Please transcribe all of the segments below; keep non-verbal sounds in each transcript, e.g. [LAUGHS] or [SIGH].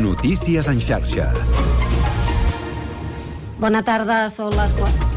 Notícies en xarxa. Bona tarda, són les 4.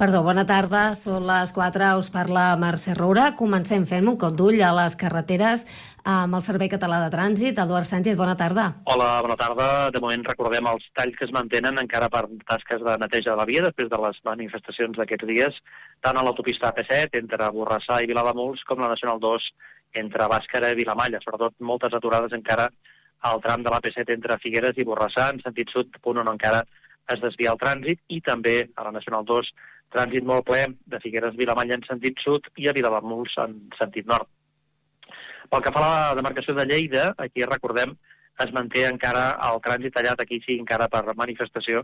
Perdó, bona tarda, són les 4, us parla Mercè Roura. Comencem fent un cop d'ull a les carreteres amb el Servei Català de Trànsit. Eduard Sánchez, bona tarda. Hola, bona tarda. De moment recordem els talls que es mantenen encara per tasques de neteja de la via després de les manifestacions d'aquests dies, tant a l'autopista AP7 entre Borrassà i Vilademuls com la Nacional 2 entre Bàscara i Vilamalla. Sobretot moltes aturades encara al tram de l'AP7 entre Figueres i Borrassà en sentit sud, punt on encara es desvia el trànsit, i també a la Nacional 2 trànsit molt ple de Figueres Vilamalla en sentit sud i a Vilademuls en sentit nord. Pel que fa a la demarcació de Lleida, aquí recordem es manté encara el trànsit tallat aquí sí encara per manifestació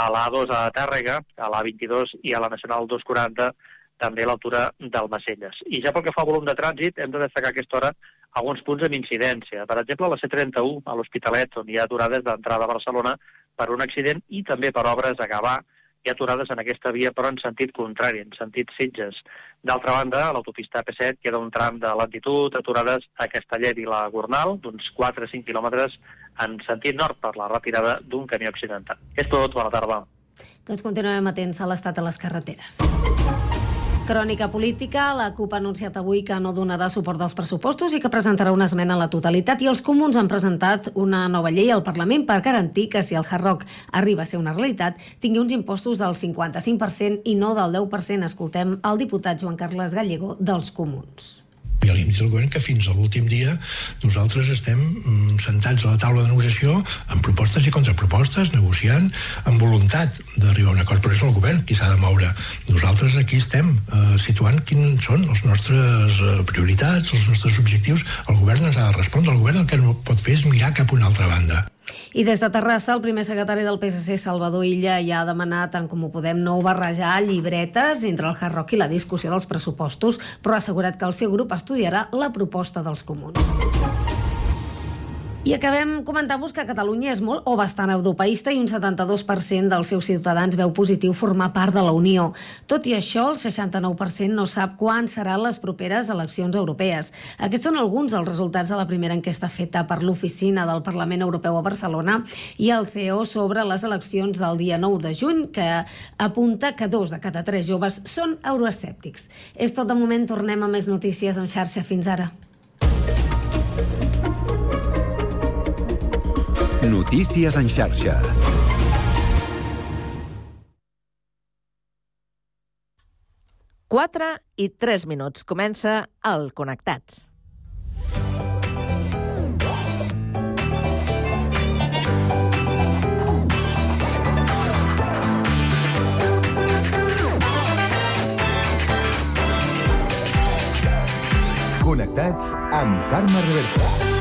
a l'A2 a Tàrrega, a l'A22 i a la Nacional 240 també a l'altura del Macelles. I ja pel que fa al volum de trànsit, hem de destacar a aquesta hora alguns punts amb incidència. Per exemple, la C31 a l'Hospitalet, on hi ha aturades d'entrada a Barcelona per un accident i també per obres a Gavà hi ha aturades en aquesta via, però en sentit contrari, en sentit Sitges. D'altra banda, a l'autopista P7 queda un tram de latitud, aturades a Castellet i la Gornal, d'uns 4-5 quilòmetres en sentit nord per la retirada d'un camió accidentat. És tot, bona tarda. Doncs continuem atents a l'estat de les carreteres. Crònica política. La CUP ha anunciat avui que no donarà suport als pressupostos i que presentarà una esmena a la totalitat i els comuns han presentat una nova llei al Parlament per garantir que si el Hard Rock arriba a ser una realitat tingui uns impostos del 55% i no del 10%. Escoltem el diputat Joan Carles Gallego dels comuns. Ja li hem dit al govern que fins a l'últim dia nosaltres estem mm, sentats a la taula de negociació amb propostes i contrapropostes, negociant amb voluntat d'arribar a un acord, però és el govern qui s'ha de moure. Nosaltres aquí estem eh, situant quins són les nostres eh, prioritats, els nostres objectius. El govern ens ha de respondre. El govern el que no pot fer és mirar cap a una altra banda. I des de Terrassa, el primer secretari del PSC, Salvador Illa, ja ha demanat, en Comú Podem, no barrejar llibretes entre el Hard Rock i la discussió dels pressupostos, però ha assegurat que el seu grup estudiarà la proposta dels comuns. I acabem comentant-vos que Catalunya és molt o bastant europeista i un 72% dels seus ciutadans veu positiu formar part de la Unió. Tot i això, el 69% no sap quan seran les properes eleccions europees. Aquests són alguns dels resultats de la primera enquesta feta per l'Oficina del Parlament Europeu a Barcelona i el CEO sobre les eleccions del dia 9 de juny, que apunta que dos de cada tres joves són euroescèptics. És tot de moment, tornem a més notícies en xarxa. Fins ara. Notícies en xarxa. Quatre i tres minuts. Comença el Connectats. Connectats amb Carme Reversa.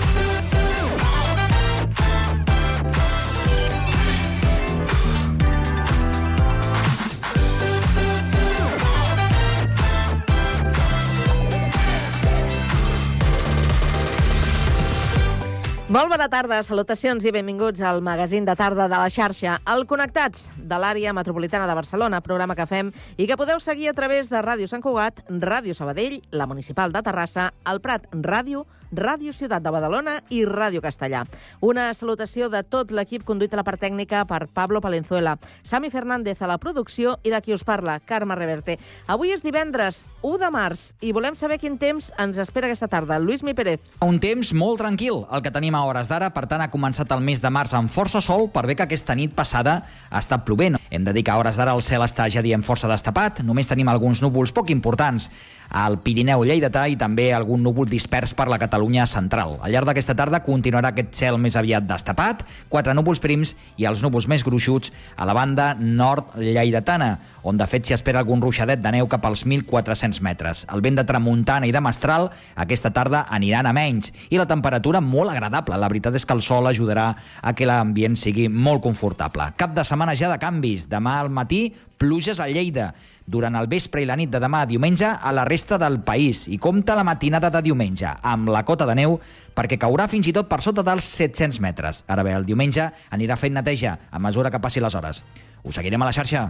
Molt bona tarda, salutacions i benvinguts al magazín de tarda de la xarxa, el Connectats de l'àrea metropolitana de Barcelona, programa que fem i que podeu seguir a través de Ràdio Sant Cugat, Ràdio Sabadell, la Municipal de Terrassa, el Prat Ràdio, Ràdio Ciutat de Badalona i Ràdio Castellà. Una salutació de tot l'equip conduït a la part tècnica per Pablo Palenzuela, Sami Fernández a la producció i de qui us parla, Carme Reverte. Avui és divendres 1 de març i volem saber quin temps ens espera aquesta tarda. Lluís Mi Pérez. Un temps molt tranquil, el que tenim a hores d'ara, per tant ha començat el mes de març amb força sol per bé que aquesta nit passada ha estat plovent. Hem de dir que a hores d'ara el cel està, ja diem, força destapat, només tenim alguns núvols poc importants al Pirineu lleidatà i també algun núvol dispers per la Catalunya central. Al llarg d'aquesta tarda continuarà aquest cel més aviat destapat, quatre núvols prims i els núvols més gruixuts a la banda nord lleidatana, on de fet s'hi espera algun ruixadet de neu cap als 1.400 metres. El vent de tramuntana i de mestral aquesta tarda aniran a menys i la temperatura molt agradable. La veritat és que el sol ajudarà a que l'ambient sigui molt confortable. Cap de setmana ja de canvis. Demà al matí, pluges a Lleida durant el vespre i la nit de demà a diumenge a la resta del país i compta la matinada de diumenge amb la cota de neu perquè caurà fins i tot per sota dels 700 metres. Ara bé, el diumenge anirà fent neteja a mesura que passi les hores. Us seguirem a la xarxa.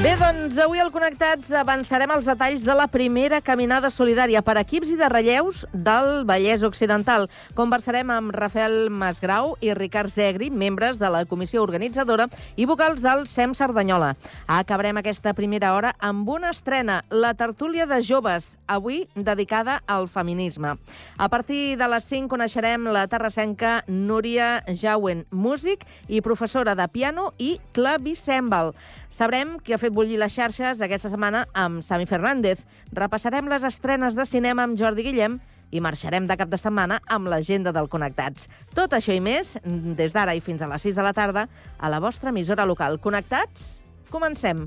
Bé, doncs avui al Connectats avançarem els detalls de la primera caminada solidària per equips i de relleus del Vallès Occidental. Conversarem amb Rafael Masgrau i Ricard Zegri, membres de la comissió organitzadora i vocals del SEM Cerdanyola. Acabarem aquesta primera hora amb una estrena, la tertúlia de joves, avui dedicada al feminisme. A partir de les 5 coneixerem la terrassenca Núria Jauen, músic i professora de piano i clavicèmbal. Sabrem qui ha fet bullir les xarxes aquesta setmana amb Sami Fernández. Repassarem les estrenes de cinema amb Jordi Guillem i marxarem de cap de setmana amb l'agenda del Connectats. Tot això i més, des d'ara i fins a les 6 de la tarda, a la vostra emissora local. Connectats? Comencem.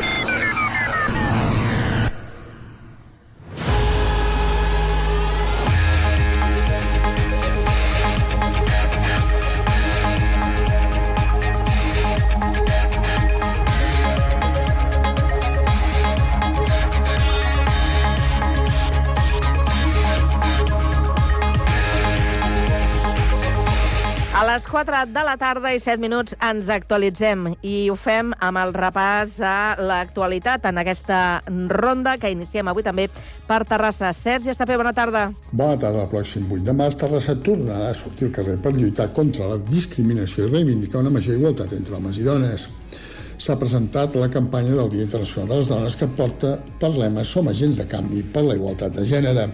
4 de la tarda i 7 minuts ens actualitzem i ho fem amb el repàs a l'actualitat en aquesta ronda que iniciem avui també per Terrassa. Sergi Estapé, bona tarda. Bona tarda. El pròxim 8 de març, Terrassa tornarà a sortir al carrer per lluitar contra la discriminació i reivindicar una major igualtat entre homes i dones. S'ha presentat la campanya del Dia Internacional de les Dones que porta per lema Som agents de canvi per la igualtat de gènere,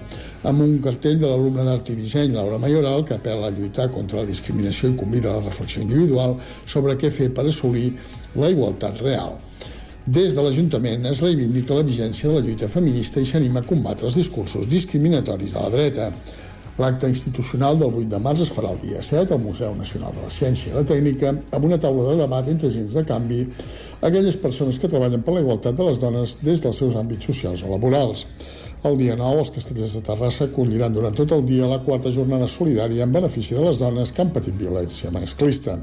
amb un cartell de l'alumne d'Art i Disseny, Laura Mayoral, que apel·la a lluitar contra la discriminació i convida a la reflexió individual sobre què fer per assolir la igualtat real. Des de l'Ajuntament es reivindica la vigència de la lluita feminista i s'anima a combatre els discursos discriminatoris de la dreta. L'acte institucional del 8 de març es farà el dia 7 al Museu Nacional de la Ciència i la Tècnica amb una taula de debat entre agents de canvi, aquelles persones que treballen per la igualtat de les dones des dels seus àmbits socials o laborals. El dia 9, els castellers de Terrassa acolliran durant tot el dia la quarta jornada solidària en benefici de les dones que han patit violència masclista.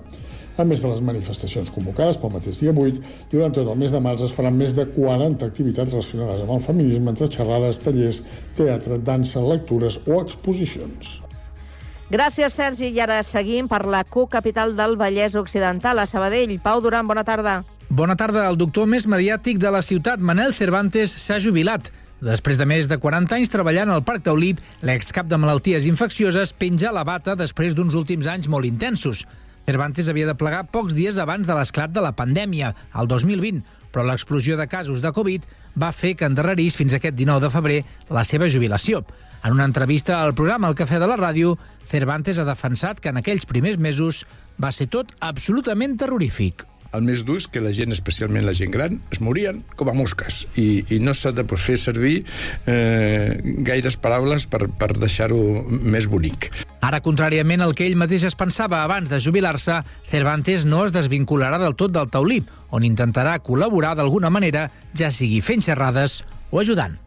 A més de les manifestacions convocades pel mateix dia 8, durant tot el mes de març es faran més de 40 activitats relacionades amb el feminisme entre xerrades, tallers, teatre, dansa, lectures o exposicions. Gràcies, Sergi. I ara seguim per la Q-capital del Vallès Occidental, a Sabadell. Pau Duran, bona tarda. Bona tarda. El doctor més mediàtic de la ciutat, Manel Cervantes, s'ha jubilat. Després de més de 40 anys treballant al Parc Taulip, l'excap de malalties infeccioses penja la bata després d'uns últims anys molt intensos. Cervantes havia de plegar pocs dies abans de l'esclat de la pandèmia, el 2020, però l'explosió de casos de Covid va fer que endarrerís fins aquest 19 de febrer la seva jubilació. En una entrevista al programa El Cafè de la Ràdio, Cervantes ha defensat que en aquells primers mesos va ser tot absolutament terrorífic. El més dur és que la gent, especialment la gent gran, es morien com a mosques i, i no s'ha de pues, fer servir eh, gaires paraules per, per deixar-ho més bonic. Ara, contràriament al que ell mateix es pensava abans de jubilar-se, Cervantes no es desvincularà del tot del taulí, on intentarà col·laborar d'alguna manera, ja sigui fent xerrades o ajudant.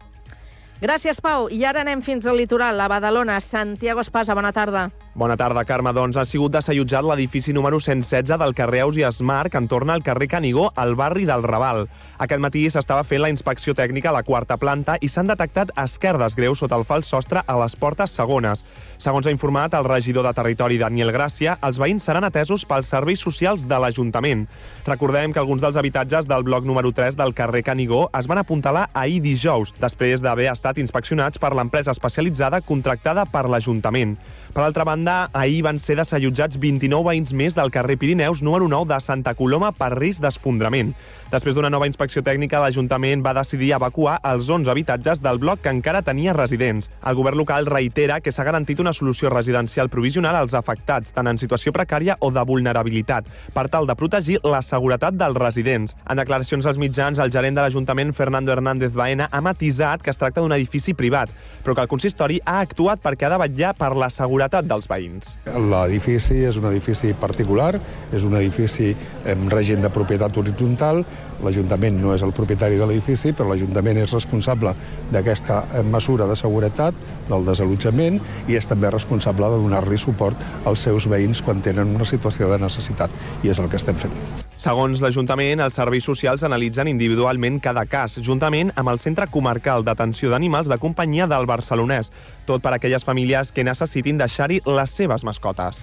Gràcies, Pau. I ara anem fins al litoral, a Badalona. Santiago Espasa, bona tarda. Bona tarda, Carme. Doncs ha sigut desallotjat l'edifici número 116 del carrer Aus i Esmar, que entorna al carrer Canigó, al barri del Raval. Aquest matí s'estava fent la inspecció tècnica a la quarta planta i s'han detectat esquerdes greus sota el fals sostre a les portes segones. Segons ha informat el regidor de Territori, Daniel Gràcia, els veïns seran atesos pels serveis socials de l'Ajuntament. Recordem que alguns dels habitatges del bloc número 3 del carrer Canigó es van apuntalar ahir dijous, després d'haver estat inspeccionats per l'empresa especialitzada contractada per l'Ajuntament. Per altra banda, banda, ahir van ser desallotjats 29 veïns més del carrer Pirineus número 9 de Santa Coloma per risc d'esfondrament. Després d'una nova inspecció tècnica, l'Ajuntament va decidir evacuar els 11 habitatges del bloc que encara tenia residents. El govern local reitera que s'ha garantit una solució residencial provisional als afectats, tant en situació precària o de vulnerabilitat, per tal de protegir la seguretat dels residents. En declaracions als mitjans, el gerent de l'Ajuntament, Fernando Hernández Baena, ha matisat que es tracta d'un edifici privat, però que el consistori ha actuat perquè ha de vetllar per la seguretat dels veïns. L'edifici és un edifici particular, és un edifici amb règim de propietat horitzontal, l'Ajuntament no és el propietari de l'edifici, però l'Ajuntament és responsable d'aquesta mesura de seguretat, del desallotjament, i és també responsable de donar-li suport als seus veïns quan tenen una situació de necessitat, i és el que estem fent. Segons l'Ajuntament, els serveis socials analitzen individualment cada cas, juntament amb el Centre Comarcal d'Atenció d'Animals de Companyia del Barcelonès, tot per a aquelles famílies que necessitin deixar-hi les seves mascotes.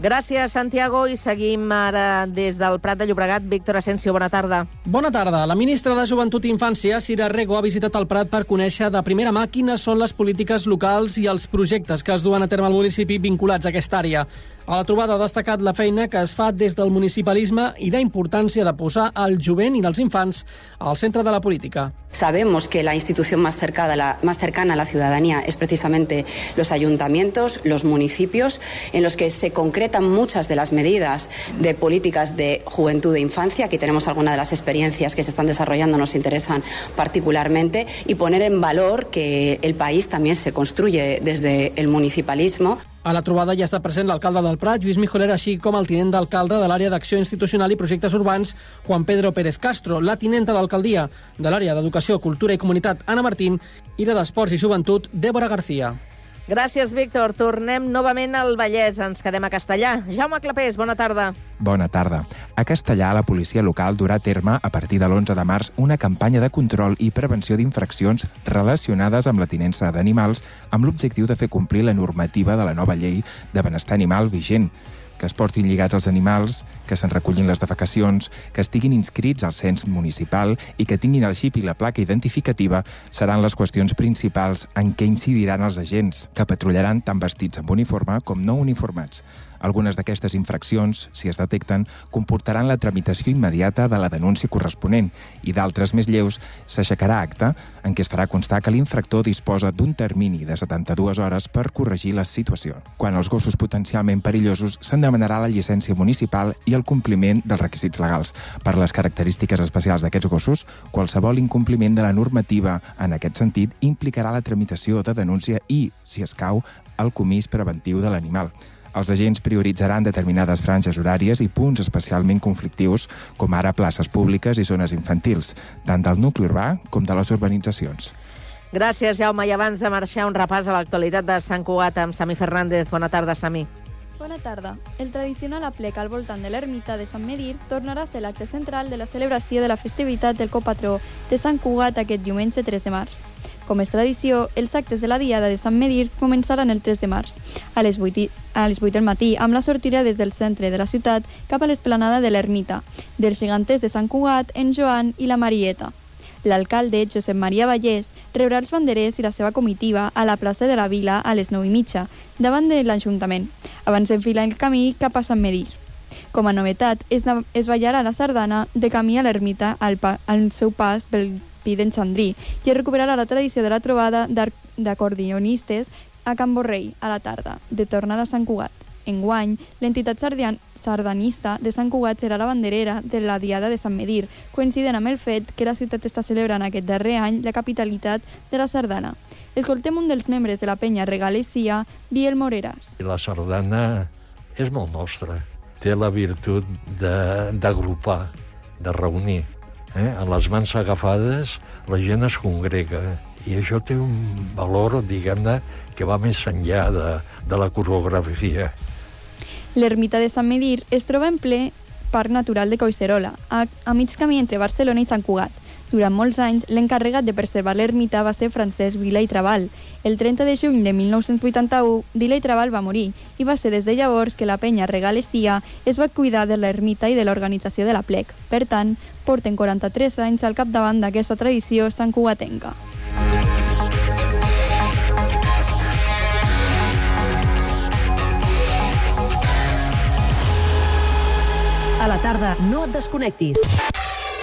Gràcies, Santiago, i seguim ara des del Prat de Llobregat. Víctor Asensio, bona tarda. Bona tarda. La ministra de Joventut i Infància, Cira Rego, ha visitat el Prat per conèixer de primera mà quines són les polítiques locals i els projectes que es duen a terme al municipi vinculats a aquesta àrea. A la trobada ha destacat la feina que es fa des del municipalisme i la importància de posar el jovent i els infants al centre de la política. Sabemos que la institución más, cercana, la, más cercana a la ciudadanía es precisamente los ayuntamientos, los municipios, en los que se concretan muchas de las medidas de políticas de juventud e infancia. Aquí tenemos algunas de las experiencias que se están desarrollando, nos interesan particularmente, y poner en valor que el país también se construye desde el municipalismo. A la trobada ja està present l'alcalde del Prat, Lluís Mijoler, així com el tinent d'alcalde de l'àrea d'acció institucional i projectes urbans, Juan Pedro Pérez Castro, la tinenta d'alcaldia de l'àrea d'educació, cultura i comunitat, Anna Martín, i la d'esports i joventut, Débora García. Gràcies, Víctor. Tornem novament al Vallès. Ens quedem a Castellà. Jaume Clapés, bona tarda. Bona tarda. A Castellà, la policia local durà a terme, a partir de l'11 de març, una campanya de control i prevenció d'infraccions relacionades amb la tinença d'animals amb l'objectiu de fer complir la normativa de la nova llei de benestar animal vigent que es portin lligats als animals, que se'n recullin les defecacions, que estiguin inscrits al cens municipal i que tinguin el xip i la placa identificativa seran les qüestions principals en què incidiran els agents, que patrullaran tant vestits amb uniforme com no uniformats. Algunes d'aquestes infraccions, si es detecten, comportaran la tramitació immediata de la denúncia corresponent i d'altres més lleus s'aixecarà acte en què es farà constar que l'infractor disposa d'un termini de 72 hores per corregir la situació. Quan els gossos potencialment perillosos se'n demanarà la llicència municipal i el compliment dels requisits legals. Per les característiques especials d'aquests gossos, qualsevol incompliment de la normativa en aquest sentit implicarà la tramitació de denúncia i, si escau, el comís preventiu de l'animal. Els agents prioritzaran determinades franges horàries i punts especialment conflictius, com ara places públiques i zones infantils, tant del nucli urbà com de les urbanitzacions. Gràcies, Jaume. I abans de marxar, un repàs a l'actualitat de Sant Cugat amb Sami Fernández. Bona tarda, Sami. Bona tarda. El tradicional aplec al voltant de l'ermita de Sant Medir tornarà a ser l'acte central de la celebració de la festivitat del copatró de Sant Cugat aquest diumenge 3 de març. Com és tradició, els actes de la Diada de Sant Medir començaran el 3 de març, a les 8, a les 8 del matí, amb la sortida des del centre de la ciutat cap a l'esplanada de l'Ermita, dels geganters de Sant Cugat, en Joan i la Marieta. L'alcalde, Josep Maria Vallès, rebrà els banderers i la seva comitiva a la plaça de la Vila a les 9 i mitja, davant de l'Ajuntament, abans d'enfilar el camí cap a Sant Medir. Com a novetat, es, es ballarà la sardana de camí a l'ermita al, al seu pas pel Pi d'en Xandrí i es recuperarà la tradició de la trobada d'acordionistes a Can Borrell a la tarda, de tornada a Sant Cugat. Enguany, l'entitat sardanista de Sant Cugat serà la banderera de la Diada de Sant Medir, coincident amb el fet que la ciutat està celebrant aquest darrer any la capitalitat de la sardana. Escoltem un dels membres de la penya Regalesia, Biel Moreras. La sardana és molt nostra. Té la virtut d'agrupar, de, de reunir. Eh? En les mans agafades la gent es congrega i això té un valor, diguem-ne, que va més enllà de, de la coreografia. L'ermita de Sant Medir es troba en ple Parc Natural de Coixerola, a, a mig camí entre Barcelona i Sant Cugat. Durant molts anys, l'encarregat de preservar l'ermita va ser Francesc Vila i Trabal. El 30 de juny de 1981, Vila i Trabal va morir i va ser des de llavors que la penya Regalesia es va cuidar de l'ermita i de l'organització de la plec. Per tant, porten 43 anys al capdavant d'aquesta tradició santcugatenca. A la tarda, no et desconnectis.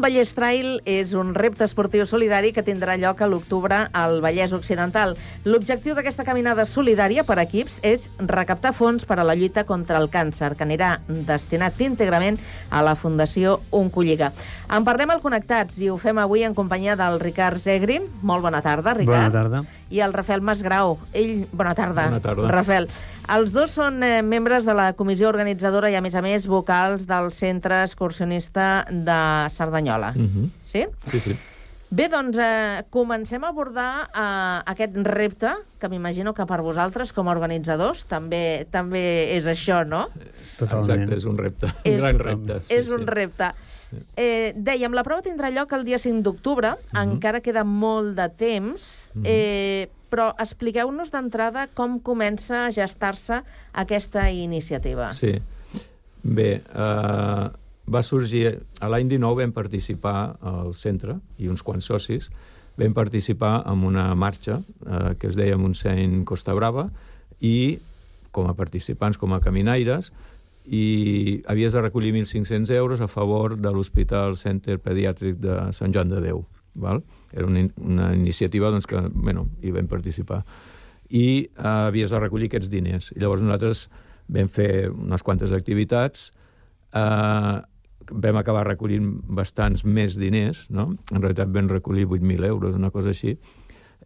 Vallès Trail és un repte esportiu solidari que tindrà lloc a l'octubre al Vallès Occidental. L'objectiu d'aquesta caminada solidària per equips és recaptar fons per a la lluita contra el càncer, que anirà destinat íntegrament a la Fundació Oncolliga. En parlem al Connectats i ho fem avui en companyia del Ricard Zegri. Molt bona tarda, Ricard. Bona tarda. I el Rafael Masgrau. Ell, bona tarda. Bona tarda. Rafael. Els dos són eh, membres de la comissió organitzadora i, a més a més, vocals del Centre Excursionista de Cerdanyola. Mhm. Sí? Sí, sí. Bé, doncs eh, comencem a abordar eh, aquest repte, que m'imagino que per vosaltres, com a organitzadors, també també és això, no? Exacte, és un repte. És- un gran repte. és un repte. Eh, dèiem, la prova tindrà lloc el dia 5 d'octubre, encara queda molt de temps, eh, però expliqueu-nos d'entrada com comença a gestar-se aquesta iniciativa. Sí. Bé, eh, va sorgir... A l'any 19 vam participar al centre, i uns quants socis, vam participar en una marxa eh, que es deia Montseny Costa Brava, i com a participants, com a caminaires, i havies de recollir 1.500 euros a favor de l'Hospital Center Pediàtric de Sant Joan de Déu. Val? Era una, una iniciativa doncs, que bueno, hi vam participar. I eh, havies de recollir aquests diners. I llavors nosaltres vam fer unes quantes activitats, eh, vam acabar recollint bastants més diners, no? en realitat vam recollir 8.000 euros, una cosa així,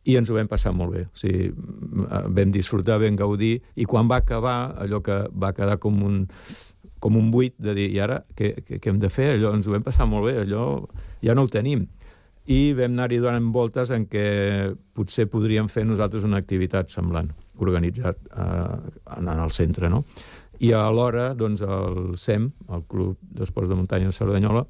i ens ho vam passar molt bé. O sigui, vam disfrutar, vam gaudir, i quan va acabar, allò que va quedar com un, com un buit de dir, i ara què, què, què hem de fer? Allò, ens ho vam passar molt bé, allò ja no ho tenim. I vam anar-hi donant voltes en què potser podríem fer nosaltres una activitat semblant, organitzat eh, en el centre, no? I alhora, doncs, el SEM, el Club d'Esports de Muntanya de Cerdanyola,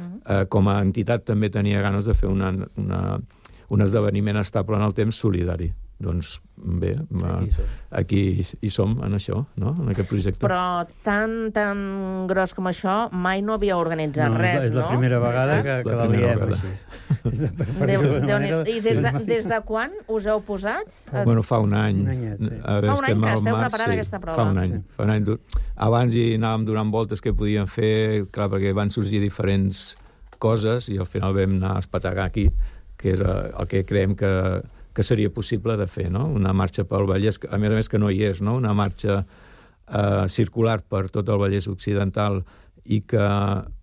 eh, com a entitat també tenia ganes de fer una, una, un esdeveniment estable en el temps solidari. Doncs bé, aquí, aquí hi som en això, no? en aquest projecte. Però tan, tan gros com això mai no havia organitzat No, és la- res, és la no? primera vegada que- La que la primera liem vegada. [LAUGHS] Per Déu, Déu manera, I des de, des de quan us heu posat? Eh, Bueno, fa un any. Un anyet, sí. A veure, Fa un any que esteu març, preparant sí, aquesta prova. Fa un any. Sí. Fa un any. Abans hi anàvem donant voltes que podíem fer, clar, perquè van sorgir diferents coses i al final vam anar a espetegar aquí, que és eh, el que creiem que, que seria possible de fer, no? Una marxa pel Vallès, a més a més que no hi és, no? Una marxa eh, circular per tot el Vallès Occidental i que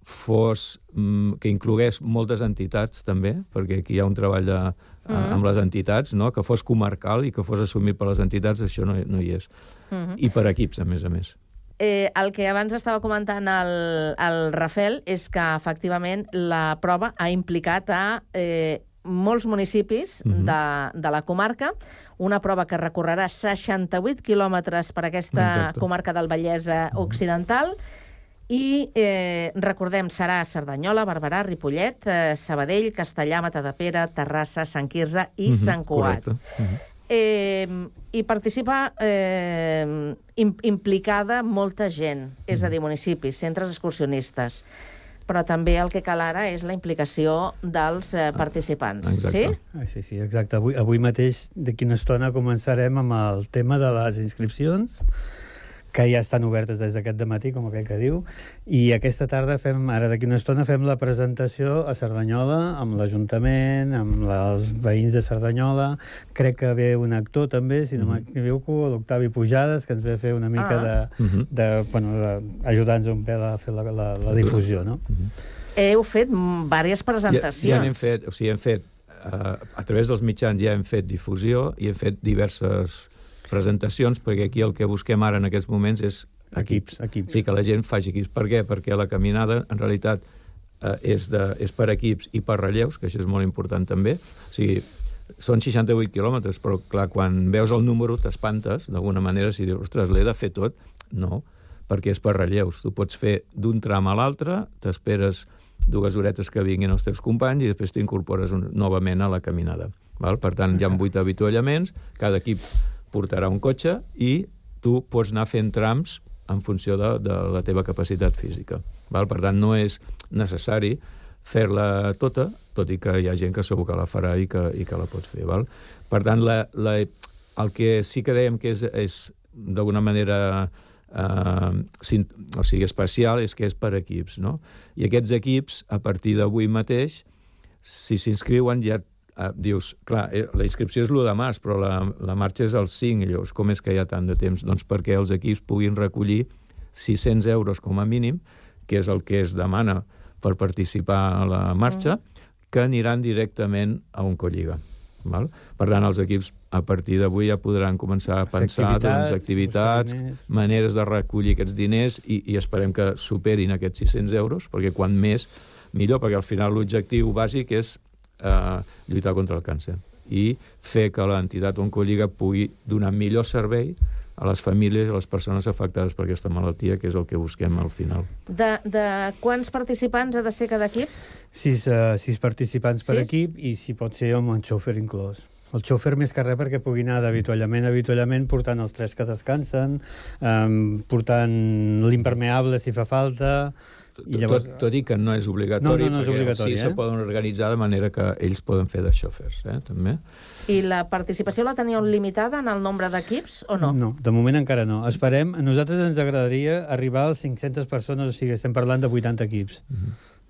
fos, mm, que inclogués moltes entitats també, perquè aquí hi ha un treball de, eh, Mhm. amb les entitats, no? que fos comarcal i que fos assumit per les entitats, això no, no hi és. Mhm. I per equips, a més a més. Eh, el que abans estava comentant el, el Rafel és que, efectivament, la prova ha implicat a eh, molts municipis Mhm. de, de la comarca, una prova que recorrerà 68 quilòmetres per aquesta Exacte. comarca del Vallès eh, Occidental, i eh, recordem, serà Cerdanyola, Barberà, Ripollet, eh, Sabadell, Castellà, Matadepera, Terrassa, Sant Quirze i Mhm, Sant Cugat. correcte. Mhm. Eh, hi participa eh, im implicada molta gent, és a dir, municipis, centres excursionistes, però també el que cal ara és la implicació dels eh, participants. Sí? Ah, sí, sí, exacte. Avui, avui mateix, d'aquí una estona, començarem amb el tema de les inscripcions, que ja estan obertes des d'aquest matí, com aquell que diu, i aquesta tarda fem, ara d'aquí una estona, fem la presentació a Cerdanyola, amb l'Ajuntament, amb els veïns de Cerdanyola, crec que ve un actor també, si no m'equivoco, l'Octavi Pujades, que ens ve a fer una mica Ah. de, Mhm. de, bueno, de, ajudar-nos un pèl a fer la, la, la difusió, no? Heu fet mm, diverses Ja, presentacions. ja n'hem fet, o sigui, hem fet, uh, a través dels mitjans ja hem fet difusió i hem fet diverses presentacions, perquè aquí el que busquem ara en aquests moments és equips. equips. Sí, que la gent faci equips. Per què? Perquè la caminada, en realitat, uh, és, de, és per equips i per relleus, que això és molt important també. O sigui, són 68 quilòmetres, però clar, quan veus el número t'espantes, d'alguna manera, si dius, ostres, l'he de fer tot. No, perquè és per relleus. Tu pots fer d'un tram a l'altre, t'esperes dues horetes que vinguin els teus companys i després t'incorpores novament a la caminada. Val? Per tant, hi ha vuit avituallaments, cada equip portarà un cotxe i tu pots anar fent trams en funció de, de la teva capacitat física. Val? Per tant, no és necessari fer-la tota, tot i que hi ha gent que segur que la farà i que, i que la pot fer. Val? Per tant, la, la, el que sí que dèiem que és, és d'alguna manera eh, o sigui, especial és que és per equips, no? I aquests equips, a partir d'avui mateix, si s'inscriuen ja eh, dius, clar, eh, la inscripció és l'1 de març, però la, la marxa és el 5, i llavors com és que hi ha tant de temps? Doncs perquè els equips puguin recollir 600 euros com a mínim, que és el que es demana per participar a la marxa, que aniran directament a un colliga. Val? Per tant, els equips a partir d'avui ja podran començar a pensar activitats, doncs, activitats, maneres de recollir aquests diners i, i esperem que superin aquests 600 euros, perquè quan més, millor, perquè al final l'objectiu bàsic és eh, lluitar contra el càncer i fer que l'entitat Oncolliga pugui donar millor servei a les famílies i a les persones afectades per aquesta malaltia, que és el que busquem al final. De, de quants participants ha de ser cada equip? Sis, uh, sis participants per Sis? equip i si pot ser amb un xòfer inclòs. El xòfer més que res perquè pugui anar d'avituallament a avituallament portant els tres que descansen, um, portant l'impermeable si fa falta... I llavors... Tot, tot i que no és obligatori, No, no, no és perquè obligatori, sí eh? se poden organitzar de manera que ells poden fer de xòfers, eh, també. I la participació la teníeu limitada en el nombre d'equips o no? No, de moment encara no. Esperem, a nosaltres ens agradaria arribar a les 500 persones, o sigui, estem parlant de 80 equips.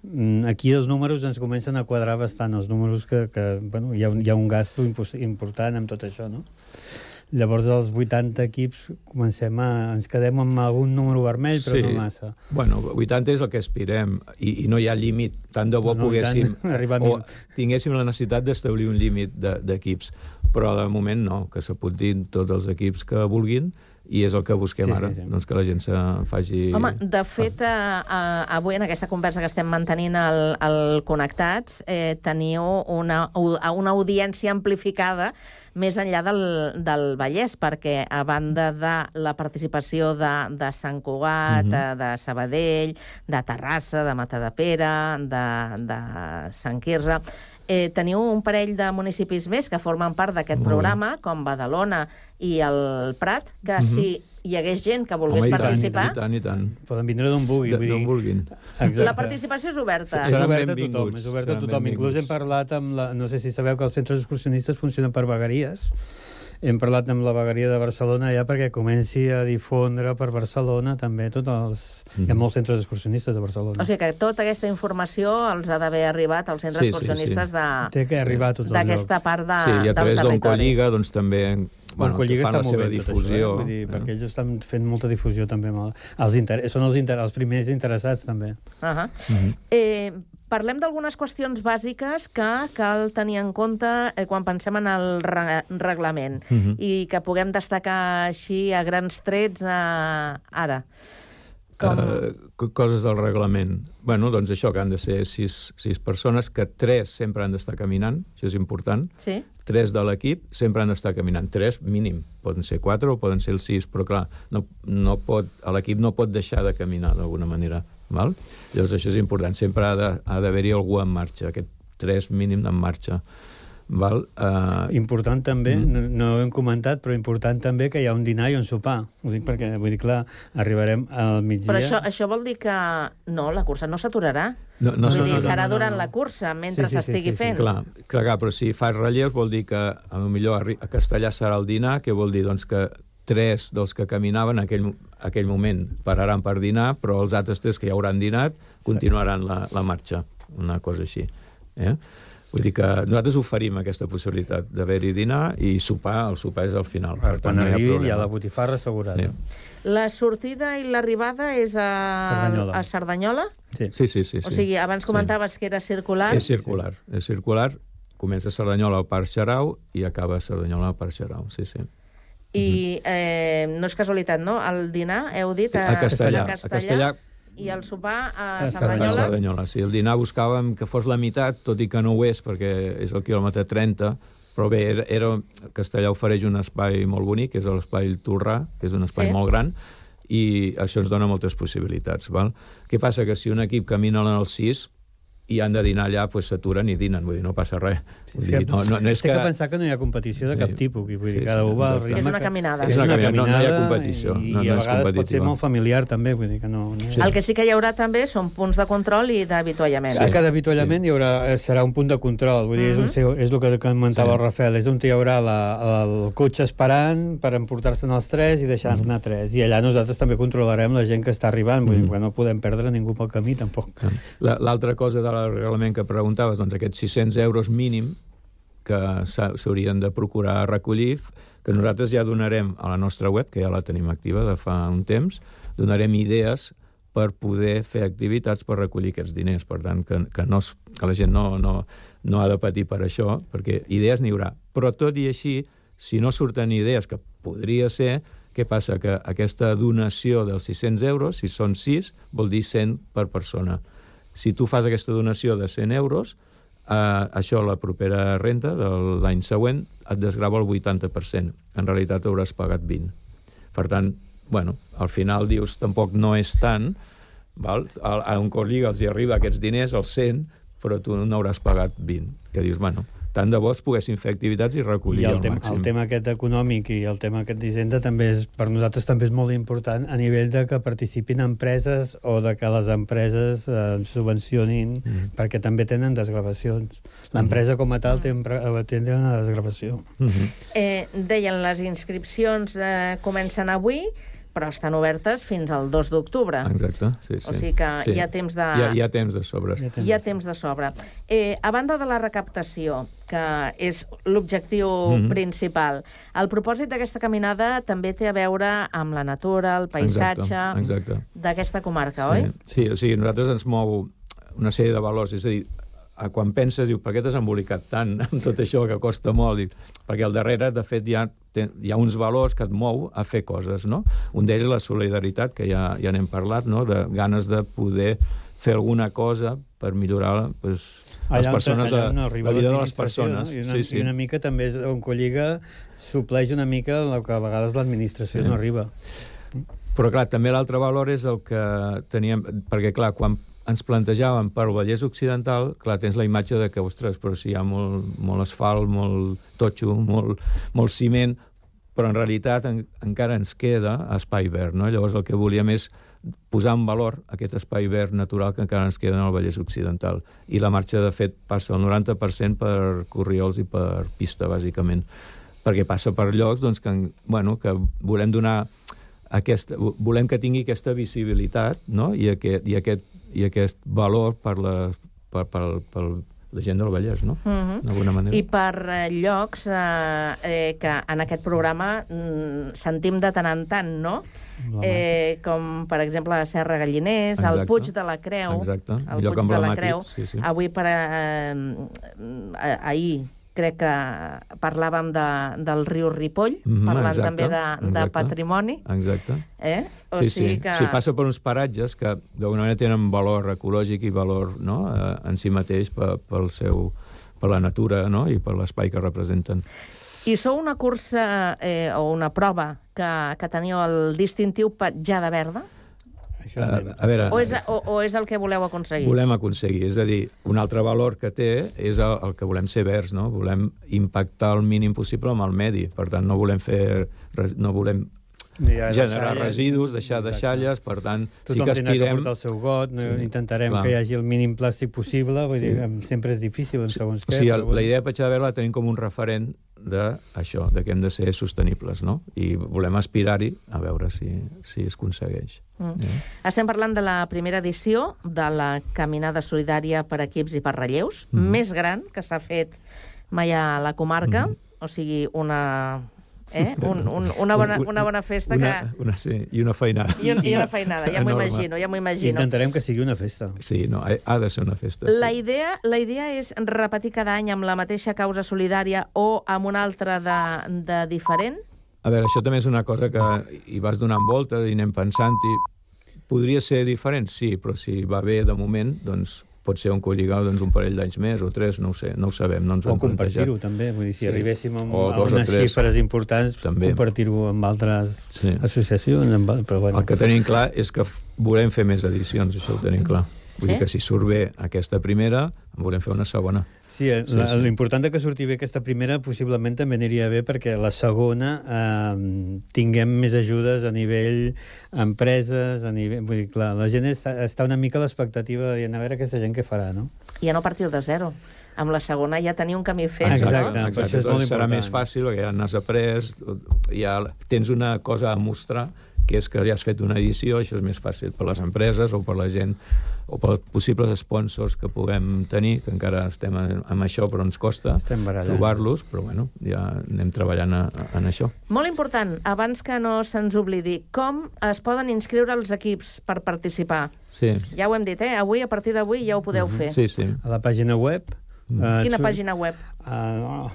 Mm, Aquí els números ens comencen a quadrar bastant, els números que, que bueno, hi, ha un, hi ha un gasto important amb tot això, no? Llavors, dels 80 equips, comencem a... ens quedem amb algun número vermell, però no massa. Bueno, 80 és el que aspirem i, i no hi ha límit. Tant de bo No, no, tant, [LAUGHS] poguéssim... a o tinguéssim la necessitat d'establir un límit de- d'equips. Però de moment no, que s'apuntin tots els equips que vulguin i és el que busquem Sí, sí, ara, sí. doncs que la gent se faci... Home, de fet, eh, eh, avui en aquesta conversa que estem mantenint al, al Connectats, eh, teniu una, una audiència amplificada més enllà del, del Vallès, perquè a banda de la participació de, de Sant Cugat, Mhm. de, de Sabadell, de Terrassa, de Matadepera, de, de Sant Quirze, eh, teniu un parell de municipis més que formen part d'aquest programa, com Badalona i el Prat, que Mhm. si hi hagués gent que volgués Home, i tant, participar... I tant, i tant. Poden vindre d'on vulguin. Vull d'on dir- vulguin. Exacte. La participació és oberta. És oberta a tothom, és oberta a tothom. Inclús hem parlat amb la... No sé si sabeu que els centres excursionistes funcionen per vegueries. Hem parlat amb la vegueria de Barcelona ja perquè comenci a difondre per Barcelona també tots els... Hi ha Mhm. molts centres excursionistes a Barcelona. O sigui que tota aquesta informació els ha d'haver arribat als centres Sí, sí, excursionistes sí. Té que arribar a tots els d'aquesta llocs. part de, sí, i a del través territori. d'Oncolliga, doncs també Bueno, Colliga fan està la seva movent tot difusió. Això, eh? Vull dir, perquè ells estan fent molta difusió també. Amb el, els inter... Són els, inter... els primers interessats també. Uh -huh. Mhm. eh, parlem d'algunes qüestions bàsiques que cal tenir en compte eh, quan pensem en el re reglament Mhm. i que puguem destacar així a grans trets eh, ara. Com... Eh, co- coses del reglament. Bueno, doncs això, que han de ser sis, sis persones, que tres sempre han d'estar caminant, això és important. Sí? Tres de l'equip sempre han d'estar caminant. Tres, mínim. Poden ser quatre o poden ser els sis, però clar, no, no pot, l'equip no pot deixar de caminar d'alguna manera. Val? Llavors això és important. Sempre ha d'haver-hi algú en marxa, aquest tres mínim en marxa. Val? Uh, Important també, Mm. no, no ho hem comentat, però important també que hi ha un dinar i un sopar. Ho dic perquè, vull dir, clar, arribarem al migdia... Però això, això vol dir que no, la cursa no s'aturarà. No, no, Vull no, dir, no, no, serà no, no, durant no. la cursa, mentre s'estigui fent. Clar, clar, clar, però si fas relleus vol dir que a lo millor a Castellà serà el dinar, que vol dir doncs, que tres dels que caminaven en aquell, aquell moment pararan per dinar, però els altres tres que ja hauran dinat continuaran la, la marxa, una cosa així. Eh? Vull dir que nosaltres oferim aquesta possibilitat d'haver-hi dinar i sopar, el sopar és al final. Per quan no hi ha arribi problema. hi ha la botifarra assegurada. Sí. La sortida i l'arribada és a Cerdanyola. a Cerdanyola? Sí, sí, sí. sí, O sigui, abans comentaves que era circular. És circular, és circular. Comença a Cerdanyola al Parc Xarau i acaba a Cerdanyola al Parc Xarau, sí, sí. I eh, no és casualitat, no? El dinar, heu dit, a, A Castellà, a a Castellà. I el sopar a, A Cerdanyola. Cerdanyola, sí. El dinar buscàvem que fos la meitat, tot i que no ho és, perquè és el quilòmetre 30, però bé, era, era... Castellà ofereix un espai molt bonic, que és l'espai Torrà, que és un espai Sí. molt gran, i això ens dona moltes possibilitats. Val? Què passa? Que si un equip camina en el 6 i han de dinar allà, doncs s'aturen i dinen, vull dir, no passa res. Vull És dir, no, no, no és té que... que pensar que no hi ha competició de Sí. cap tipus. Vull dir, Sí, cada sí, un va al ritme... És una caminada. És una caminada, no- no hi ha competició, I, no- i no a és vegades pot ser molt familiar, també. Vull dir que no... no... El que sí que hi haurà també són punts de control i d'avituallament. A cada avituallament hi haurà, eh, serà un punt de control, vull dir, és, un, Mhm. és el que comentava Sí. el Rafael, és on hi haurà la, el cotxe esperant per emportar-se'n els tres i deixar-ne tres. I allà nosaltres també controlarem la gent que està arribant, vull dir, que no podem perdre ningú pel camí, tampoc. La- L'altra cosa de reglament que preguntaves, doncs aquests 600 euros mínim que s'ha- s'haurien de procurar recollir, que nosaltres ja donarem a la nostra web, que ja la tenim activa de fa un temps, donarem idees per poder fer activitats per recollir aquests diners. Per tant, que, que, no, que la gent no, no, no ha de patir per això, perquè idees n'hi haurà. Però tot i així, si no surten idees, que podria ser, què passa? Que aquesta donació dels 600 euros, si són 6, vol dir 100 per persona. Si tu fas aquesta donació de 100 euros, eh, això la propera renta de l'any següent et desgrava el 80%. En realitat hauràs pagat 20. Per tant, bueno, al final dius, tampoc no és tant, val? A, a un Corliga els hi arriba aquests diners, els 100, però tu n'hauràs pagat 20. Que dius, bueno, tant de bo es poguessin fer activitats i recollir I el, el tema, màxim. el tema aquest econòmic i el tema aquest d'Hisenda també és, per nosaltres també és molt important a nivell de que participin empreses o de que les empreses eh, subvencionin, Mm. perquè també tenen desgravacions. L'empresa com a tal té, eh, té una desgravació. Mm-hmm. Eh, deien, les inscripcions eh, comencen avui, però estan obertes fins al 2 d'octubre. Exacte, sí, sí. O sigui que hi ha temps de- Hi ha, hi ha temps de sobre. Hi ha temps de sobre. Eh, a banda de la recaptació, que és l'objectiu Mhm. principal, el propòsit d'aquesta caminada també té a veure amb la natura, el paisatge Exacte, exacte. d'aquesta comarca, sí. oi? Sí, o sigui, nosaltres ens mou una sèrie de valors, és a dir, quan penses, diu, per què t'has embolicat tant amb tot això que costa molt? Dic, perquè al darrere, de fet, hi ha, hi ha uns valors que et mou a fer coses, no? Un d'ells és la solidaritat, que ja, ja n'hem parlat, no? De ganes de poder fer alguna cosa per millorar pues, les on- persones, allà la, la vida de les persones. No? I, una, sí, sí. I una mica també és on Colliga supleix una mica el que a vegades l'administració Sí. no arriba. Però, clar, també l'altre valor és el que teníem... Perquè, clar, quan ens plantejàvem per Vallès Occidental, clar, tens la imatge de que, ostres, però si hi ha molt, molt asfalt, molt totxo, molt, molt ciment, però en realitat en, encara ens queda espai verd, no? Llavors el que volíem és posar en valor aquest espai verd natural que encara ens queda en el Vallès Occidental. I la marxa, de fet, passa el 90% per corriols i per pista, bàsicament, perquè passa per llocs doncs, que, bueno, que volem donar aquesta, volem que tingui aquesta visibilitat no? I, aquest, i, aquest, i aquest valor per la, per, per, per la gent del Vallès, no? Mhm. D'alguna manera. I per eh, llocs eh, eh, que en aquest programa mm, sentim de tant en tant, no? Eh, com, per exemple, la Serra Galliners, el Exacte. Puig de la Creu. Exacte, el lloc Puig de la Creu. sí, sí. Avui, per, eh, eh, ahir, crec que parlàvem de, del riu Ripoll, Mhm, parlant exacte, també de, de exacte. patrimoni. Exacte. Eh? O sí, sigui sí. que... sí, passa per uns paratges que d'alguna manera tenen valor ecològic i valor no? eh, en si mateix per, pel seu, per la natura no? i per l'espai que representen. I sou una cursa eh, o una prova que, que teniu el distintiu petjada verda? A, a veure, O és, o, o és el que voleu aconseguir? volem aconseguir. És a dir, un altre valor que té és el, el que volem ser verds, no? Volem impactar el mínim possible amb el medi. Per tant, no volem fer... No volem Ja, generar deixalles. residus, deixar deixalles, per tant, sí Tothom que tindrà que aspirem... portar el seu got, no? Sí, intentarem clar. que hi hagi el mínim plàstic possible, vull Sí. dir, em- sempre és difícil en segons O què. sigui, però la idea de Patxa de Verd la tenim com un referent d'això, de que hem de ser sostenibles, no? I volem aspirar-hi a veure si, si es aconsegueix. Mm. Eh? Estem parlant de la primera edició de la Caminada Solidària per equips i per relleus, Mhm. més gran que s'ha fet mai a la comarca, Mhm. o sigui, una, eh? [LAUGHS] un, un, una, bona, una bona festa una, que... Una, sí, i una feinada. I, un, I una [LAUGHS] feinada, ja m'ho imagino, ja m'ho imagino. Intentarem que sigui una festa. Sí, no, ha, ha de ser una festa. La idea, la idea és repetir cada any amb la mateixa causa solidària o amb una altra de, de diferent? A veure, això també és una cosa que hi vas donant voltes i anem pensant-hi. Podria ser diferent? Sí, però si va bé de moment, doncs pot ser un colligau doncs, un parell d'anys més o tres, no ho sé, no ho sabem, no ens ho O hem plantejat. compartir-ho, també. Vull dir, si Sí. arribéssim O a dos o unes tres. xifres importants, compartir-ho amb altres Sí. associacions, amb, però bueno. El que tenim clar és que volem fer més edicions, això ho tenim clar. Vull Sí? dir que si surt bé aquesta primera, en volem fer una segona. Sí, Sí, sí. l'important que surti bé aquesta primera possiblement també aniria bé perquè la segona eh, tinguem més ajudes a nivell empreses, a nivell... Vull dir, clar, la gent està, està una mica a l'expectativa de a veure aquesta gent què farà, no? Ja no partiu de zero. Amb la segona ja teniu un camí fet, Exacte, no? per això és molt serà important. més fàcil perquè ja n'has après, ja tens una cosa a mostrar, que és que ja has fet una edició, això és més fàcil per les empreses o per la gent o pels possibles sponsors que puguem tenir, que encara estem en- amb això, però ens costa trobar-los, però bueno, ja anem treballant a, a, en això. Molt important, abans que no se'ns oblidi, com es poden inscriure els equips per participar? Sí. Ja ho hem dit, eh? Avui, a partir d'avui, ja ho podeu fer. Sí, sí. A la pàgina web... eh, Quina pàgina web? Uh,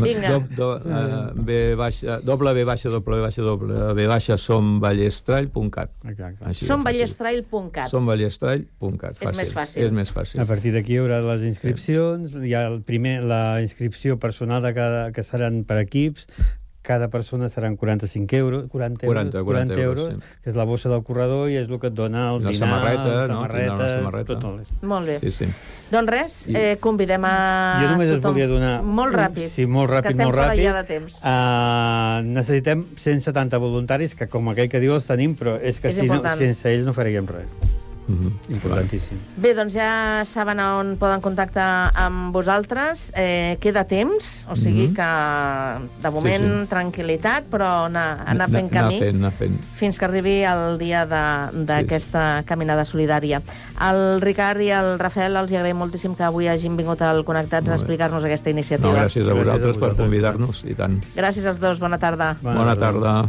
Vinga. Do, do, uh, B baixa, doble B baixa, doble B baixa, doble B baixa, somballestrall.cat. Exacte. Somballestrail.cat. Somballestrall.cat. És més fàcil. És més fàcil. A partir d'aquí hi haurà les inscripcions, hi ha el primer, la inscripció personal de cada, que seran per equips, cada persona seran 45 euros, 40 euros, 40, 40 euros, sí. que és la bossa del corredor i és el que et dona el La dinar, samarreta, les no? Samarretes, samarreta. tot el... Molt bé. Sí, sí. Doncs res, I- eh, convidem a Jo només es tothom. volia donar... Molt ràpid. Sí, molt ràpid, que estem molt fora ràpid. ja de temps. Uh, necessitem 170 voluntaris, que com aquell que diu els tenim, però és que És si no, important. sense ells no faríem res. Mm -hmm. Importantíssim. Bé, doncs ja saben a on poden contactar amb vosaltres. Eh, queda temps, o sigui Mhm. que de moment Sí, sí. tranquil·litat, però anar, anar fent Anar camí fent, anar fent. fins que arribi el dia de- d'aquesta caminada solidària. Al Ricard i al Rafael els hi agraïm moltíssim que avui hagin vingut al Connectats a explicar-nos aquesta No, iniciativa. gràcies a vosaltres per convidar-nos, i tant. Gràcies als dos, bona tarda. Bona tarda.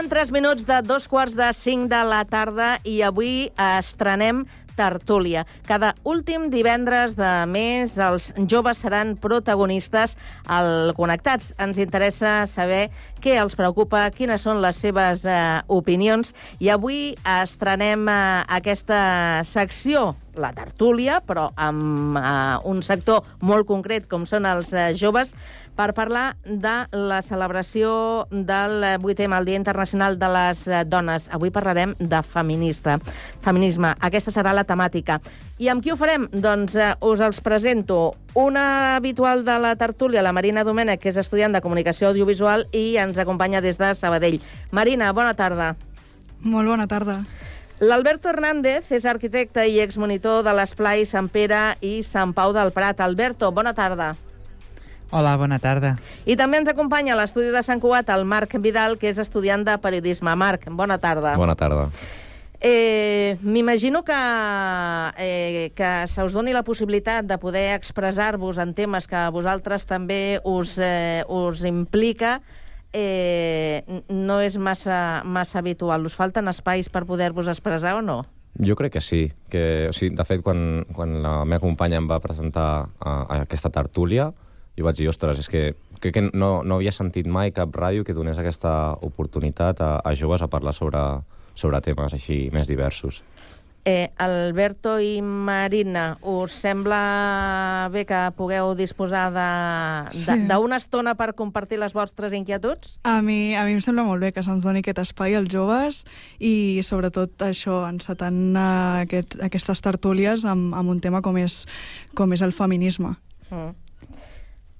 Passen 3 minuts de dos quarts de 5 de la tarda i avui estrenem Tertúlia. Cada últim divendres de mes els joves seran protagonistes al Connectats. Ens interessa saber què els preocupa, quines són les seves eh, opinions i avui estrenem eh, aquesta secció la tertúlia, però amb eh, un sector molt concret com són els eh, joves, per parlar de la celebració del 8è, el Dia Internacional de les eh, Dones. Avui parlarem de feminista, feminisme. Aquesta serà la temàtica. I amb qui ho farem? Doncs eh, us els presento. Una habitual de la tertúlia, la Marina Domènech, que és estudiant de Comunicació Audiovisual i ens acompanya des de Sabadell. Marina, bona tarda. Molt bona tarda. L'Alberto Hernández és arquitecte i exmonitor de l'Esplai Sant Pere i Sant Pau del Prat. Alberto, bona tarda. Hola, bona tarda. I també ens acompanya a l'estudi de Sant Cugat el Marc Vidal, que és estudiant de periodisme. Marc, bona tarda. Bona tarda. Eh, M'imagino que, eh, que se us doni la possibilitat de poder expressar-vos en temes que a vosaltres també us, eh, us implica eh, no és massa, massa habitual. Us falten espais per poder-vos expressar o no? Jo crec que sí. Que, o sigui, de fet, quan, quan la meva companya em va presentar a, a aquesta tertúlia, jo vaig dir, ostres, és que crec que no, no havia sentit mai cap ràdio que donés aquesta oportunitat a, a joves a parlar sobre, sobre temes així més diversos. Eh, Alberto i Marina, us sembla bé que pugueu disposar de- de- Sí. d'una estona per compartir les vostres inquietuds? A mi, a mi em sembla molt bé que se'ns doni aquest espai als joves i sobretot això, encetant eh, aquest, aquestes tertúlies amb, amb un tema com és, com és el feminisme. Mm.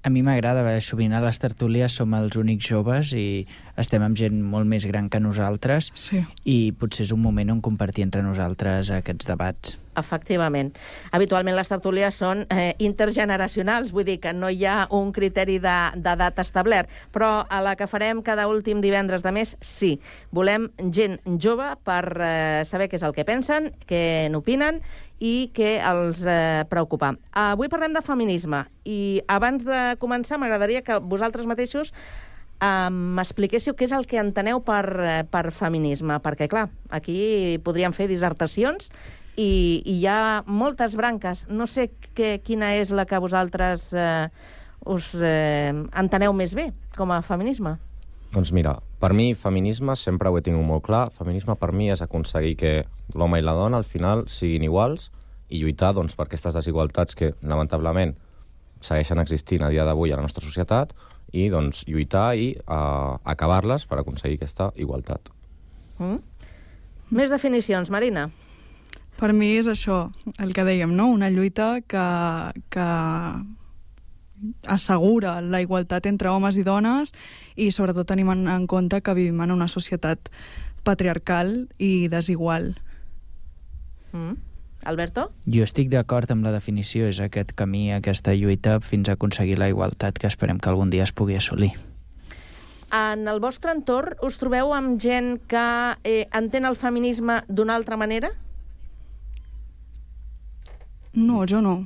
A mi m'agrada, perquè sovint a les tertúlies som els únics joves i estem amb gent molt més gran que nosaltres sí. i potser és un moment on compartir entre nosaltres aquests debats. Efectivament. Habitualment les tertúlies són eh, intergeneracionals, vull dir que no hi ha un criteri de- d'edat establert, però a la que farem cada últim divendres de mes, sí. Volem gent jove per eh, saber què és el que pensen, què n'opinen i què els eh, preocupa. Avui parlem de feminisme i abans de començar m'agradaria que vosaltres mateixos eh, m'expliquéssiu què és el que enteneu per, eh, per feminisme, perquè, clar, aquí podríem fer dissertacions i, i hi ha moltes branques. No sé que, quina és la que vosaltres eh, us eh, enteneu més bé com a feminisme. Doncs mira, per mi feminisme sempre ho he tingut molt clar. Feminisme per mi és aconseguir que l'home i la dona al final siguin iguals i lluitar doncs, per aquestes desigualtats que lamentablement segueixen existint a dia d'avui a la nostra societat i doncs, lluitar i uh, acabar-les per aconseguir aquesta igualtat. Mm? Més definicions, Marina. Per mi és això, el que dèiem, no? una lluita que, que assegura la igualtat entre homes i dones i sobretot tenim en, en compte que vivim en una societat patriarcal i desigual. Mm? Alberto? Jo estic d'acord amb la definició, és aquest camí, aquesta lluita fins a aconseguir la igualtat que esperem que algun dia es pugui assolir. En el vostre entorn us trobeu amb gent que eh, entén el feminisme d'una altra manera? No, jo no.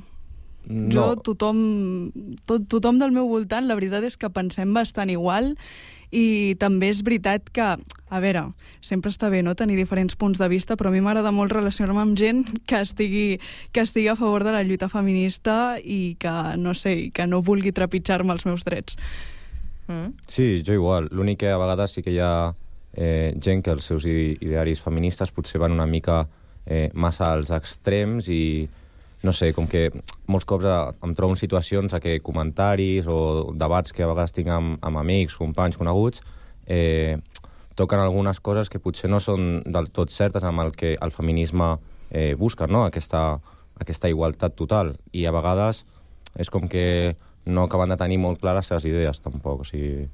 No. Jo, tothom, tot, tothom del meu voltant, la veritat és que pensem bastant igual i també és veritat que, a veure, sempre està bé no tenir diferents punts de vista, però a mi m'agrada molt relacionar-me amb gent que estigui, que estigui a favor de la lluita feminista i que, no sé, i que no vulgui trepitjar-me els meus drets. Mm? Sí, jo igual. L'únic que a vegades sí que hi ha eh, gent que els seus ide- idearis feministes potser van una mica eh, massa als extrems i no sé, com que molts cops eh, em trobo en situacions a que comentaris o debats que a vegades tinc amb, amb amics, companys, coneguts, eh, toquen algunes coses que potser no són del tot certes amb el que el feminisme eh, busca, no? aquesta, aquesta igualtat total. I a vegades és com que no acaben de tenir molt clares les seves idees, tampoc. O sigui,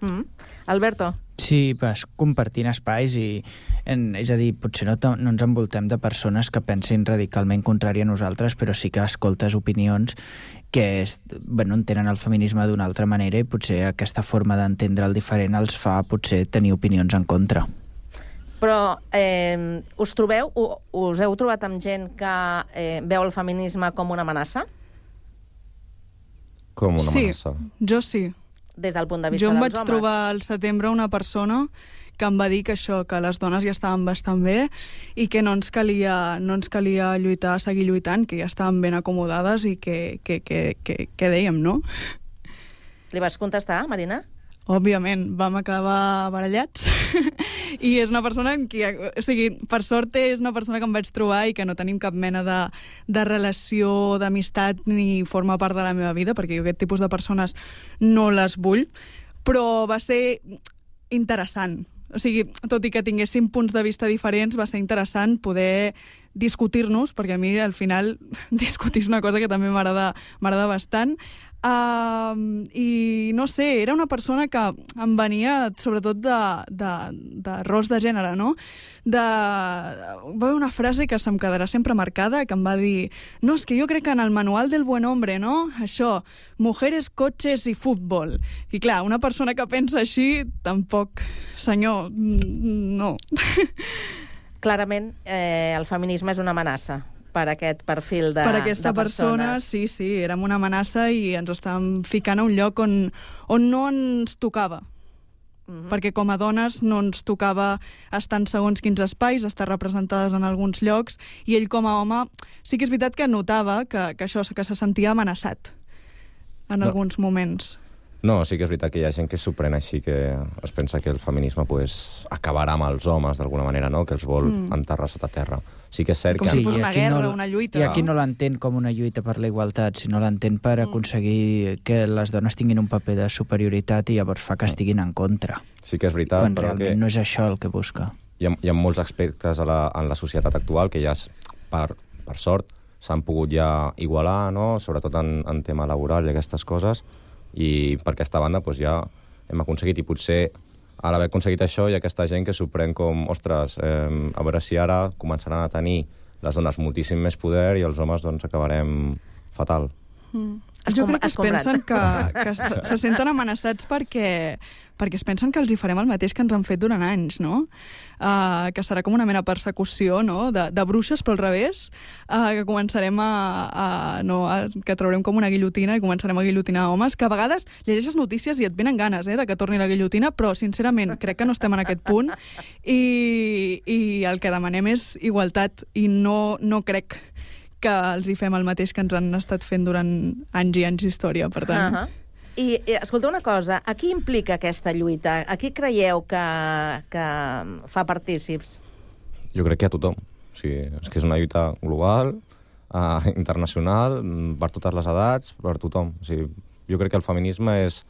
Mm? Alberto? Sí, vas compartint espais i, en, és a dir, potser no, no ens envoltem de persones que pensin radicalment contrari a nosaltres, però sí que escoltes opinions que és, bueno, entenen el feminisme d'una altra manera i potser aquesta forma d'entendre el diferent els fa potser tenir opinions en contra. Però eh, us trobeu, us heu trobat amb gent que eh, veu el feminisme com una amenaça? com una sí, amenaça. jo sí. Des del punt de vista Jo em dels vaig homes? trobar al setembre una persona que em va dir que això, que les dones ja estaven bastant bé i que no ens calia, no ens calia lluitar, seguir lluitant, que ja estaven ben acomodades i que, que, que, que, que dèiem, no? Li vas contestar, Marina? Òbviament, vam acabar barallats [LAUGHS] i és una persona amb qui, o sigui, per sort és una persona que em vaig trobar i que no tenim cap mena de, de relació, d'amistat ni forma part de la meva vida, perquè jo aquest tipus de persones no les vull, però va ser interessant. O sigui, tot i que tinguéssim punts de vista diferents, va ser interessant poder discutir-nos, perquè a mi al final [LAUGHS] discutir és una cosa que també m'agrada bastant, Uh, I no sé, era una persona que em venia sobretot de, de, de rols de gènere, no? De... Va haver una frase que se'm quedarà sempre marcada, que em va dir no, és que jo crec que en el manual del buen hombre, no? Això, mujeres, cotxes i futbol. I clar, una persona que pensa així, tampoc, senyor, no. [LAUGHS] Clarament, eh, el feminisme és una amenaça per aquest perfil de per aquesta de persona, persones. sí, sí, érem una amenaça i ens estàvem ficant a un lloc on, on no ens tocava. Mm. -hmm. perquè com a dones no ens tocava estar en segons quins espais, estar representades en alguns llocs, i ell com a home sí que és veritat que notava que, que això que se sentia amenaçat en No. alguns moments. No, sí que és veritat que hi ha gent que s'ho pren així, que es pensa que el feminisme pues, acabarà amb els homes d'alguna manera, no? que els vol Mm. mm. enterrar sota terra. Sí que és cert Com que... si fos una aquí guerra, no- una lluita. I aquí no l'entén com una lluita per la igualtat, sinó l'entén per aconseguir que les dones tinguin un paper de superioritat i llavors fa que estiguin en contra. Sí que és veritat, quan però realment que... no és això el que busca. hi ha, hi ha molts aspectes a la, en la societat actual que ja, es- per, per sort, s'han pogut ja igualar, no? sobretot en, en tema laboral i aquestes coses, i per aquesta banda doncs, ja hem aconseguit, i potser a l'haver aconseguit això ha aquesta gent que s'ho pren com, ostres, eh, a veure si ara començaran a tenir les dones moltíssim més poder i els homes doncs acabarem fatal. Mm. Jo Escombra- crec que es pensen que, que se, se [LAUGHS] senten amenaçats perquè, perquè es pensen que els hi farem el mateix que ens han fet durant anys, no? Uh, que serà com una mena persecució, no?, de, de bruixes, però al revés, uh, que començarem a, a, no, a, que traurem com una guillotina i començarem a guillotinar homes, que a vegades llegeixes notícies i et venen ganes, eh, de que torni la guillotina, però sincerament crec que no estem en aquest punt i, i el que demanem és igualtat i no, no crec que els hi fem el mateix que ens han estat fent durant anys i anys d'història, per tant... Uh -huh. I, I, escolta una cosa, a qui implica aquesta lluita? A qui creieu que, que fa partícips? Jo crec que a tothom. O sigui, és que és una lluita global, uh, internacional, per totes les edats, per tothom. O sigui, jo crec que el feminisme és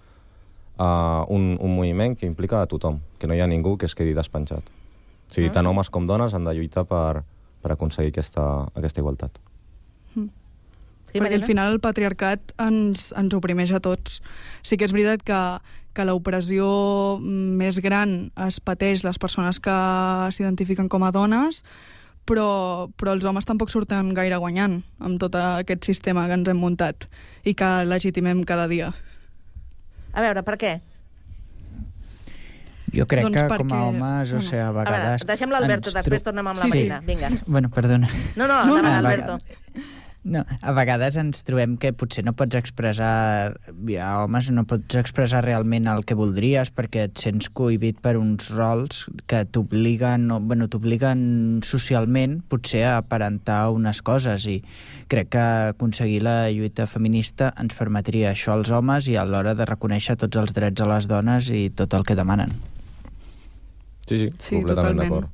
uh, un, un moviment que implica a tothom, que no hi ha ningú que es quedi despenjat. O sigui, Ah. tant homes com dones han de lluitar per, per aconseguir aquesta, aquesta igualtat. Sí, perquè al final el patriarcat ens, ens oprimeix a tots. Sí que és veritat que, que l'opressió més gran es pateix les persones que s'identifiquen com a dones, però, però els homes tampoc surten gaire guanyant amb tot aquest sistema que ens hem muntat i que legitimem cada dia. A veure, per què? Jo crec Doncs que perquè- com a homes, o sigui, a A veure, vegades... deixem l'Alberto, ens després tornem amb la Sí, sí. Marina. Vinga. Bueno, perdona. No, no, endavant, a Alberto. No, a vegades ens trobem que potser no pots expressar... Ja, homes, no pots expressar realment el que voldries perquè et sents cohibit per uns rols que t'obliguen bueno, t'obliguen socialment potser a aparentar unes coses i crec que aconseguir la lluita feminista ens permetria això als homes i alhora de reconèixer tots els drets a les dones i tot el que demanen. Sí, sí, Sí, completament d'acord.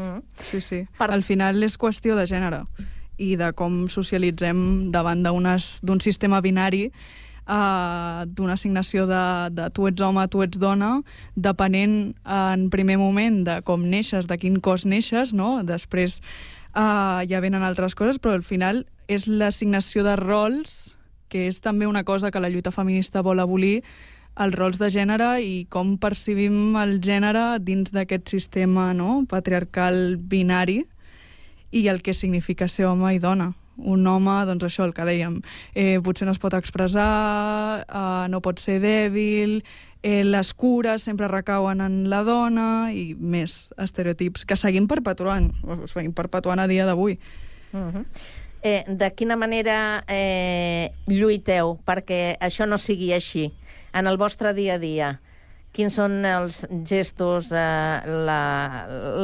Mm. Sí, sí. Per... Al final és qüestió de gènere i de com socialitzem davant d'un sistema binari uh, d'una assignació de, de tu ets home, tu ets dona, depenent en primer moment de com neixes, de quin cos neixes, no? Després uh, ja venen altres coses, però al final és l'assignació de rols, que és també una cosa que la lluita feminista vol abolir, els rols de gènere i com percibim el gènere dins d'aquest sistema no? patriarcal binari i el que significa ser home i dona. Un home, doncs això, el que dèiem, eh, potser no es pot expressar, eh, no pot ser dèbil, eh, les cures sempre recauen en la dona i més estereotips que seguim perpetuant, seguim perpetuant a dia d'avui. Uh -huh. eh, de quina manera eh, lluiteu perquè això no sigui així en el vostre dia a dia? Quins són els gestos, eh, la,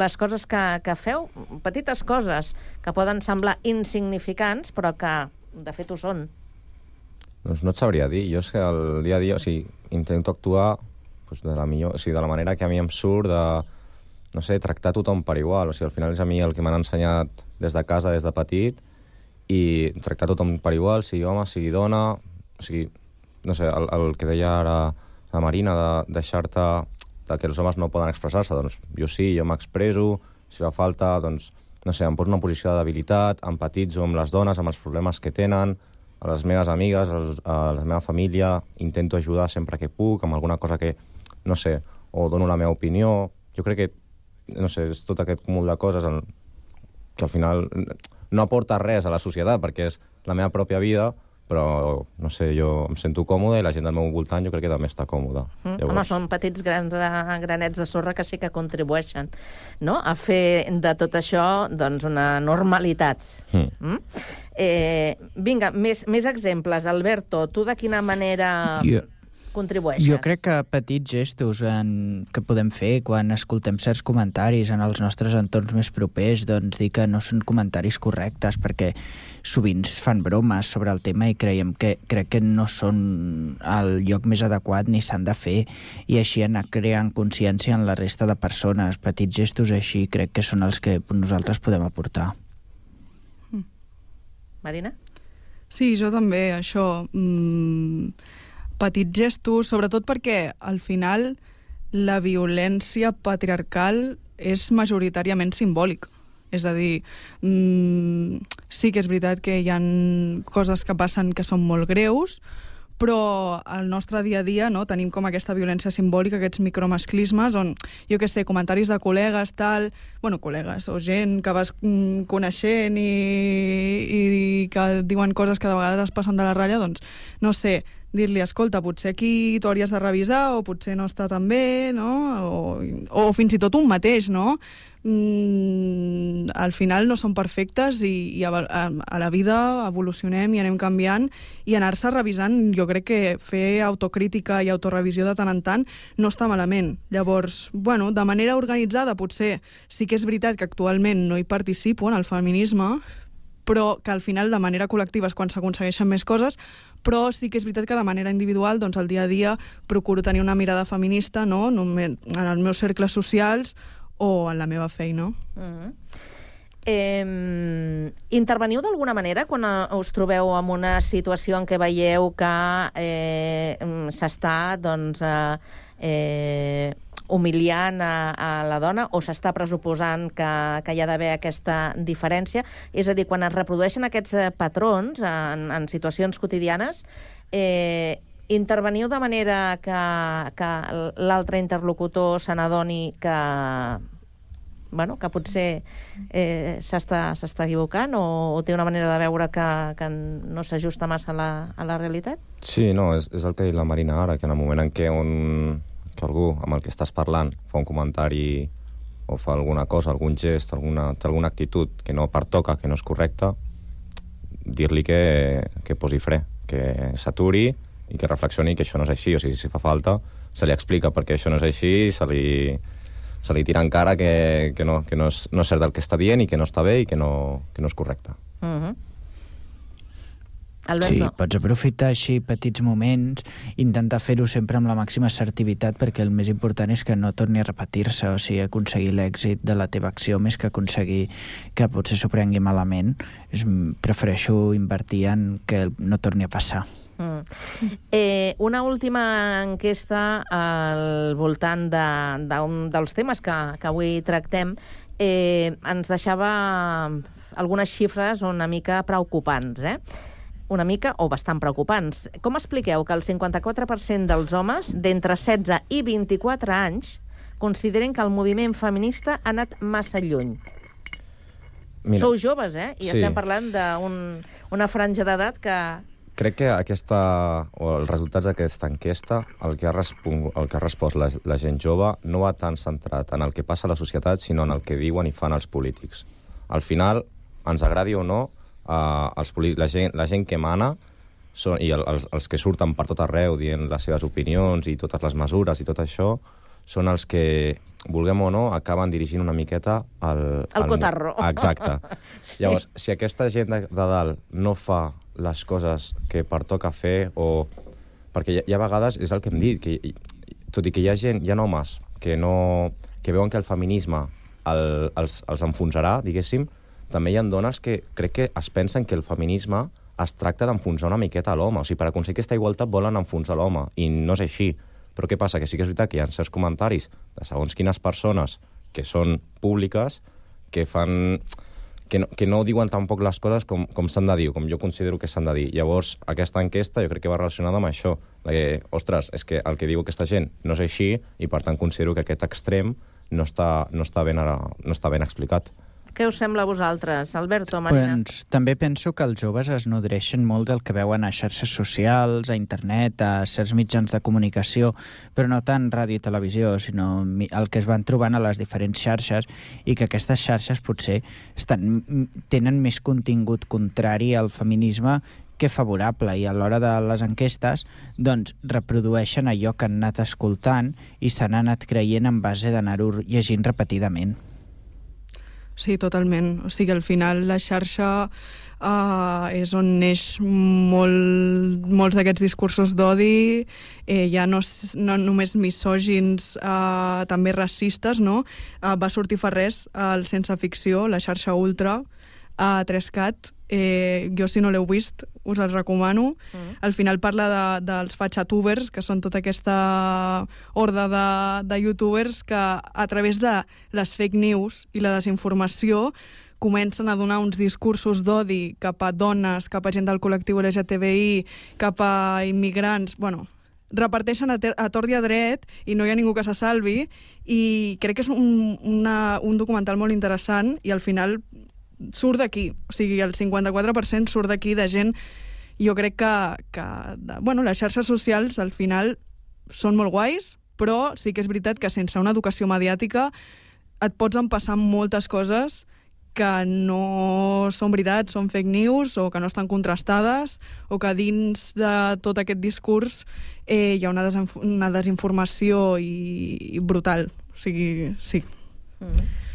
les coses que, que feu? Petites coses que poden semblar insignificants, però que de fet ho són. Doncs no et sabria dir. Jo és que el dia a dia, o sigui, intento actuar doncs, de la millor, o sigui, de la manera que a mi em surt de, no sé, tractar tothom per igual. O sigui, al final és a mi el que m'han ensenyat des de casa, des de petit, i tractar tothom per igual, sigui home, sigui dona, o sigui, no sé, el, el que deia ara la Marina, de deixar-te de que els homes no poden expressar-se, doncs jo sí, jo m'expreso, si fa falta, doncs no sé, em poso una posició de debilitat, empatitzo amb les dones, amb els problemes que tenen, a les meves amigues, a la meva família, intento ajudar sempre que puc, amb alguna cosa que, no sé, o dono la meva opinió. Jo crec que, no sé, és tot aquest cúmul de coses que al final no aporta res a la societat, perquè és la meva pròpia vida, però, no sé, jo em sento còmode i la gent del meu voltant jo crec que també està còmoda. Mm? Home, són petits grans de, granets de sorra que sí que contribueixen no? a fer de tot això doncs, una normalitat. Mm. Mm? Eh, vinga, més, més exemples. Alberto, tu de quina manera Jo- contribueixes? Jo crec que petits gestos en, que podem fer quan escoltem certs comentaris en els nostres entorns més propers, doncs dir que no són comentaris correctes, perquè sovint fan bromes sobre el tema i creiem que, crec que no són el lloc més adequat ni s'han de fer, i així anar creant consciència en la resta de persones. Petits gestos així crec que són els que nosaltres podem aportar. Marina? Sí, jo també, això. Mm, petits gestos, sobretot perquè al final la violència patriarcal és majoritàriament simbòlica. És a dir, mm, sí que és veritat que hi han coses que passen que són molt greus, però al nostre dia a dia no, tenim com aquesta violència simbòlica, aquests micromasclismes, on, jo que sé, comentaris de col·legues, tal... Bueno, col·legues, o gent que vas mm, coneixent i, i que diuen coses que de vegades es passen de la ratlla, doncs, no sé, dir-li, escolta, potser aquí t'ho hauries de revisar o potser no està tan bé, no? O, o fins i tot un mateix, no? Mm, al final no són perfectes i, i a, a, a la vida evolucionem i anem canviant i anar-se revisant, jo crec que fer autocrítica i autorevisió de tant en tant no està malament. Llavors, bueno, de manera organitzada potser sí que és veritat que actualment no hi participo en el feminisme, però que al final de manera col·lectiva és quan s'aconsegueixen més coses, però sí que és veritat que de manera individual, doncs al dia a dia procuro tenir una mirada feminista, no?, en els meus cercles socials o en la meva feina. Mm -hmm. Eh, interveniu d'alguna manera quan eh, us trobeu en una situació en què veieu que eh, s'està doncs, eh, eh, humiliant a, a la dona o s'està pressuposant que, que hi ha d'haver aquesta diferència? És a dir, quan es reprodueixen aquests eh, patrons en, en situacions quotidianes, eh, interveniu de manera que, que l'altre interlocutor se n'adoni que bueno, que potser eh, s'està equivocant o, o té una manera de veure que, que no s'ajusta massa a la, a la realitat? Sí, no, és, és el que ha dit la Marina ara, que en el moment en què, un, que algú amb el que estàs parlant fa un comentari o fa alguna cosa, algun gest, alguna, té alguna actitud que no pertoca, que no és correcta, dir-li que, que posi fre, que s'aturi i que reflexioni que això no és així, o sigui, si fa falta, se li explica perquè això no és així, se li, se li tira en cara que, que, no, que no, és, no és cert el que està dient i que no està bé i que no, que no és correcte. Uh -huh. Sí, Alberto? pots aprofitar així petits moments, intentar fer-ho sempre amb la màxima assertivitat perquè el més important és que no torni a repetir-se, o sigui, aconseguir l'èxit de la teva acció més que aconseguir que potser s'ho prengui malament. És, prefereixo invertir en que no torni a passar. Mm. Eh, una última enquesta al voltant de, d'un dels temes que, que avui tractem eh, ens deixava algunes xifres una mica preocupants, eh? Una mica o bastant preocupants. Com expliqueu que el 54% dels homes d'entre 16 i 24 anys consideren que el moviment feminista ha anat massa lluny? Mira, Sou joves, eh? I sí. estem parlant d'una un, franja d'edat que... Crec que aquesta, o els resultats d'aquesta enquesta, el que ha, respon, el que ha respost la, la gent jove no va tan centrat en el que passa a la societat, sinó en el que diuen i fan els polítics. Al final, ens agradi o no, eh, els, la, gent, la gent que mana són, i el, els, els que surten per tot arreu dient les seves opinions i totes les mesures i tot això, són els que, vulguem o no, acaben dirigint una miqueta el... El cotarro. [LAUGHS] Exacte. Sí. Llavors, si aquesta gent de, de dalt no fa les coses que pertoca fer o... Perquè hi hi ha vegades, és el que hem dit, que hi- tot i que hi ha gent, hi ha homes que, no, que veuen que el feminisme el, els, els enfonsarà, diguéssim, també hi ha dones que crec que es pensen que el feminisme es tracta d'enfonsar una miqueta l'home. O sigui, per aconseguir aquesta igualtat volen enfonsar l'home, i no és així. Però què passa? Que sí que és veritat que hi ha certs comentaris de segons quines persones que són públiques que fan que no, que no diuen tampoc les coses com, com s'han de dir, com jo considero que s'han de dir. Llavors, aquesta enquesta jo crec que va relacionada amb això, de que, ostres, és que el que diu aquesta gent no és així i, per tant, considero que aquest extrem no està, no està, ben, ara, no està ben explicat. Què us sembla a vosaltres, Alberto, Marina? Doncs, també penso que els joves es nodreixen molt del que veuen a xarxes socials, a internet, a certs mitjans de comunicació, però no tant ràdio i televisió, sinó el que es van trobant a les diferents xarxes i que aquestes xarxes potser estan, tenen més contingut contrari al feminisme que favorable i a l'hora de les enquestes doncs reprodueixen allò que han anat escoltant i se n'han anat creient en base d'anar-ho llegint repetidament. Sí, totalment. O sigui, al final la xarxa uh, és on neix molt, molts d'aquests discursos d'odi, eh, ja no, no només misògins, uh, també racistes, no? Uh, va sortir fa res al Sense Ficció, la xarxa Ultra, a 3CAT, eh, jo si no l'heu vist us el recomano mm. al final parla de, dels fatxatubers que són tota aquesta horda de, de youtubers que a través de les fake news i la desinformació comencen a donar uns discursos d'odi cap a dones, cap a gent del col·lectiu LGTBI, cap a immigrants, bueno, reparteixen a, a tort i a dret i no hi ha ningú que se salvi i crec que és un, una, un documental molt interessant i al final surt d'aquí, o sigui, el 54% surt d'aquí de gent jo crec que, que de, bueno, les xarxes socials al final són molt guais, però sí que és veritat que sense una educació mediàtica et pots empassar moltes coses que no són veritat, són fake news o que no estan contrastades o que dins de tot aquest discurs eh, hi ha una, desinf una desinformació i, i brutal. O sigui, sí. Mm.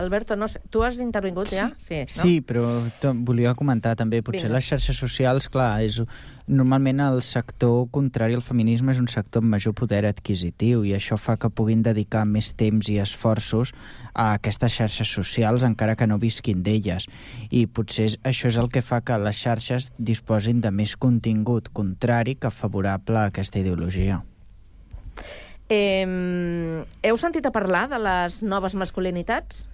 Alberto, no sé, tu has intervingut ja? Sí, no? Sí, però volia comentar també, potser Vinga. les xarxes socials, clar, és, normalment el sector contrari al feminisme és un sector amb major poder adquisitiu i això fa que puguin dedicar més temps i esforços a aquestes xarxes socials encara que no visquin d'elles. I potser és, això és el que fa que les xarxes disposin de més contingut contrari que favorable a aquesta ideologia. Eh, heu sentit a parlar de les noves masculinitats?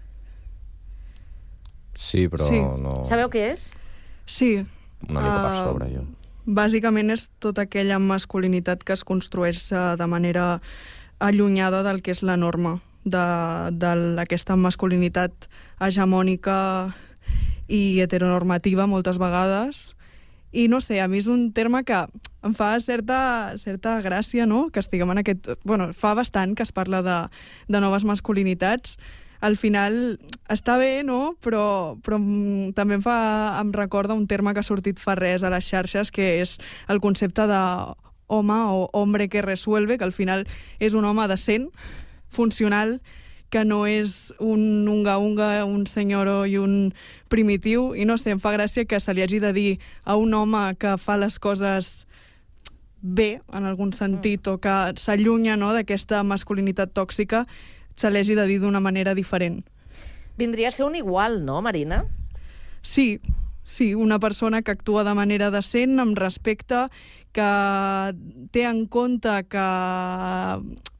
Sí, però Sí. no... Sabeu què és? Sí. Una mica per Ah, sobre, jo. Bàsicament és tota aquella masculinitat que es construeix eh, de manera allunyada del que és la norma, de, d'aquesta masculinitat hegemònica i heteronormativa moltes vegades. I no sé, a mi és un terme que em fa certa, certa gràcia, no?, que estiguem en aquest... Bueno, fa bastant que es parla de, de noves masculinitats, al final està bé, no? Però, però també em, fa, em recorda un terme que ha sortit fa res a les xarxes, que és el concepte de home o hombre que resuelve, que al final és un home decent, funcional, que no és un unga-unga, un senyoro i un primitiu, i no sé, em fa gràcia que se li hagi de dir a un home que fa les coses bé, en algun sentit, o que s'allunya no, d'aquesta masculinitat tòxica, se li hagi de dir d'una manera diferent. Vindria a ser un igual, no, Marina? Sí, sí, una persona que actua de manera decent, amb respecte, que té en compte que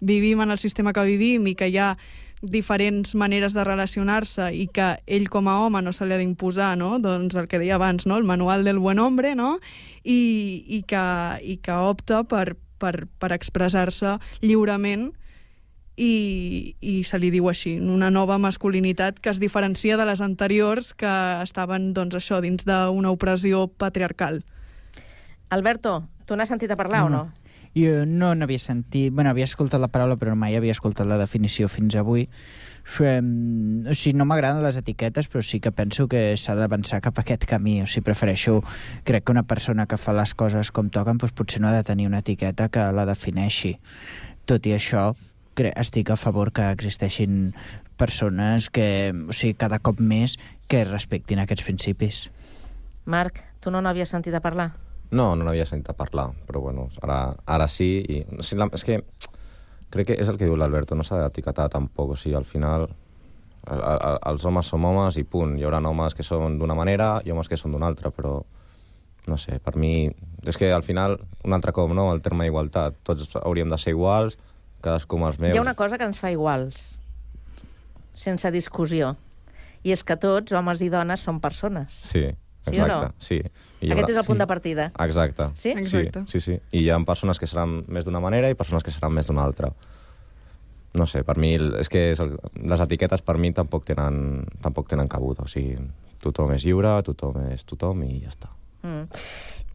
vivim en el sistema que vivim i que hi ha diferents maneres de relacionar-se i que ell com a home no se li ha d'imposar, no? Doncs el que deia abans, no? El manual del buen hombre, no? I, i, que, i que opta per, per, per expressar-se lliurement i, i se li diu així, una nova masculinitat que es diferencia de les anteriors que estaven, doncs, això, dins d'una opressió patriarcal. Alberto, tu n'has sentit a parlar o no? Jo no n'havia sentit... Bueno, havia escoltat la paraula, però mai havia escoltat la definició fins avui. Um, o sigui, no m'agraden les etiquetes, però sí que penso que s'ha d'avançar cap a aquest camí. O sigui, prefereixo... Crec que una persona que fa les coses com toquen doncs potser no ha de tenir una etiqueta que la defineixi. Tot i això, estic a favor que existeixin persones que, o sigui, cada cop més que respectin aquests principis. Marc, tu no n'havies sentit a parlar? No, no n'havia sentit a parlar, però bueno, ara, ara sí. I, o sigui, la, és que crec que és el que diu l'Alberto, no s'ha d'etiquetar tampoc. O sigui, al final el, el, els homes som homes i punt. Hi haurà homes que són d'una manera i homes que són d'una altra, però no sé, per mi... És que al final, un altre cop, no?, el terme igualtat. Tots hauríem de ser iguals, cadascú amb els meus. Hi ha una cosa que ens fa iguals, sense discussió, I és que tots, homes i dones, són persones. Sí, Sí o no? exacte. Sí. I Aquest haurà- és el punt de partida. Exacte. Sí? Exacte. Sí, sí, sí. I hi ha persones que seran més d'una manera i persones que seran més d'una altra. No sé, per mi, és que és el, les etiquetes per mi tampoc tenen, tampoc tenen cabuda. O sigui, tothom és lliure, tothom és tothom i ja està. Mm.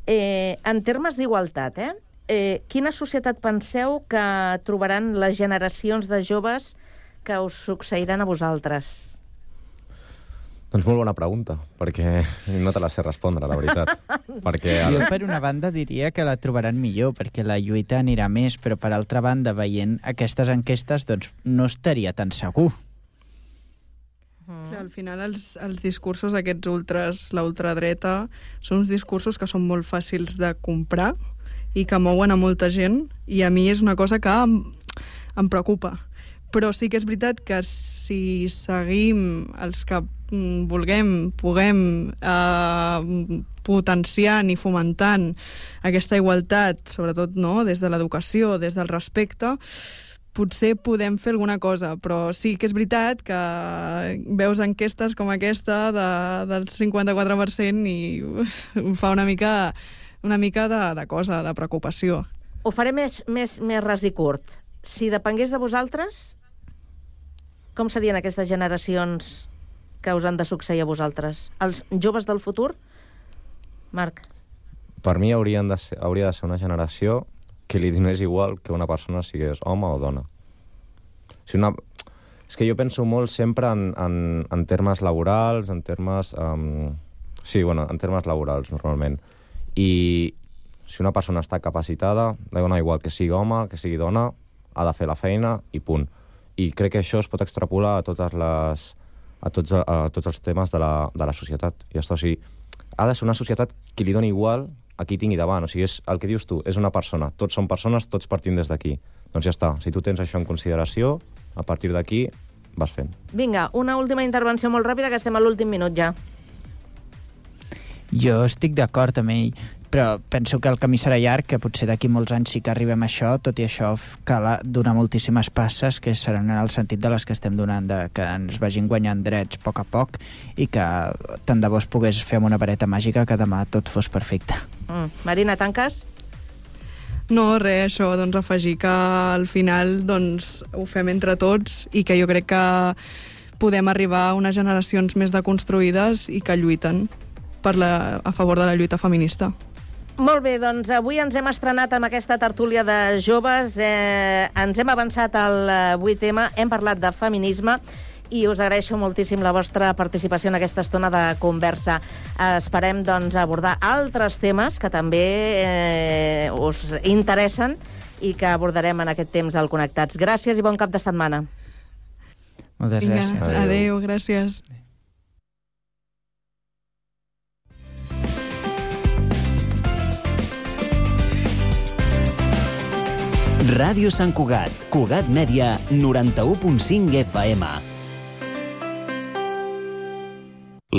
Eh, en termes d'igualtat, eh? Eh, quina societat penseu que trobaran les generacions de joves que us succeiran a vosaltres? Doncs molt bona pregunta, perquè [LAUGHS] no te la sé respondre, la veritat. [LAUGHS] perquè Jo, per una banda, diria que la trobaran millor, perquè la lluita anirà més, però per altra banda, veient aquestes enquestes, doncs no estaria tan segur. Clar, al final els, els discursos aquests ultres, la ultradreta, són uns discursos que són molt fàcils de comprar i que mouen a molta gent i a mi és una cosa que em, em preocupa. Però sí que és veritat que si seguim els que mm, vulguem, puguem eh, potenciant i fomentant aquesta igualtat, sobretot no, des de l'educació, des del respecte, potser podem fer alguna cosa, però sí que és veritat que veus enquestes com aquesta de, del 54% i em fa una mica, una mica de, de cosa, de preocupació. Ho faré més, més, més ras i curt. Si depengués de vosaltres, com serien aquestes generacions que us han de succeir a vosaltres? Els joves del futur? Marc. Per mi haurien de ser, hauria de ser una generació que li donés igual que una persona sigués home o dona. Si una... És que jo penso molt sempre en, en, en termes laborals, en termes... Um... Sí, bueno, en termes laborals, normalment. I si una persona està capacitada, dona igual que sigui home, que sigui dona, ha de fer la feina i punt. I crec que això es pot extrapolar a totes les a tots, a tots els temes de la, de la societat. I està, o sigui, ha de ser una societat que li doni igual a qui tingui davant. O sigui, és el que dius tu, és una persona. Tots són persones, tots partim des d'aquí. Doncs ja està. Si tu tens això en consideració, a partir d'aquí vas fent. Vinga, una última intervenció molt ràpida, que estem a l'últim minut ja. Jo estic d'acord amb ell, però penso que el camí serà llarg, que potser d'aquí molts anys sí que arribem a això, tot i això cal donar moltíssimes passes que seran en el sentit de les que estem donant, de que ens vagin guanyant drets a poc a poc i que tant de bo es pogués fer amb una vareta màgica que demà tot fos perfecte. Mm. Marina, tanques? No, res, això, doncs afegir que al final doncs, ho fem entre tots i que jo crec que podem arribar a unes generacions més deconstruïdes i que lluiten per la, a favor de la lluita feminista. Molt bé, doncs avui ens hem estrenat amb aquesta tertúlia de joves, eh, ens hem avançat al eh, avui tema, hem parlat de feminisme i us agraeixo moltíssim la vostra participació en aquesta estona de conversa. Esperem doncs, abordar altres temes que també eh, us interessen i que abordarem en aquest temps del Connectats. Gràcies i bon cap de setmana. Moltes gràcies. adéu, adéu gràcies. Ràdio Sant Cugat, Cugat Mèdia, 91.5 FM.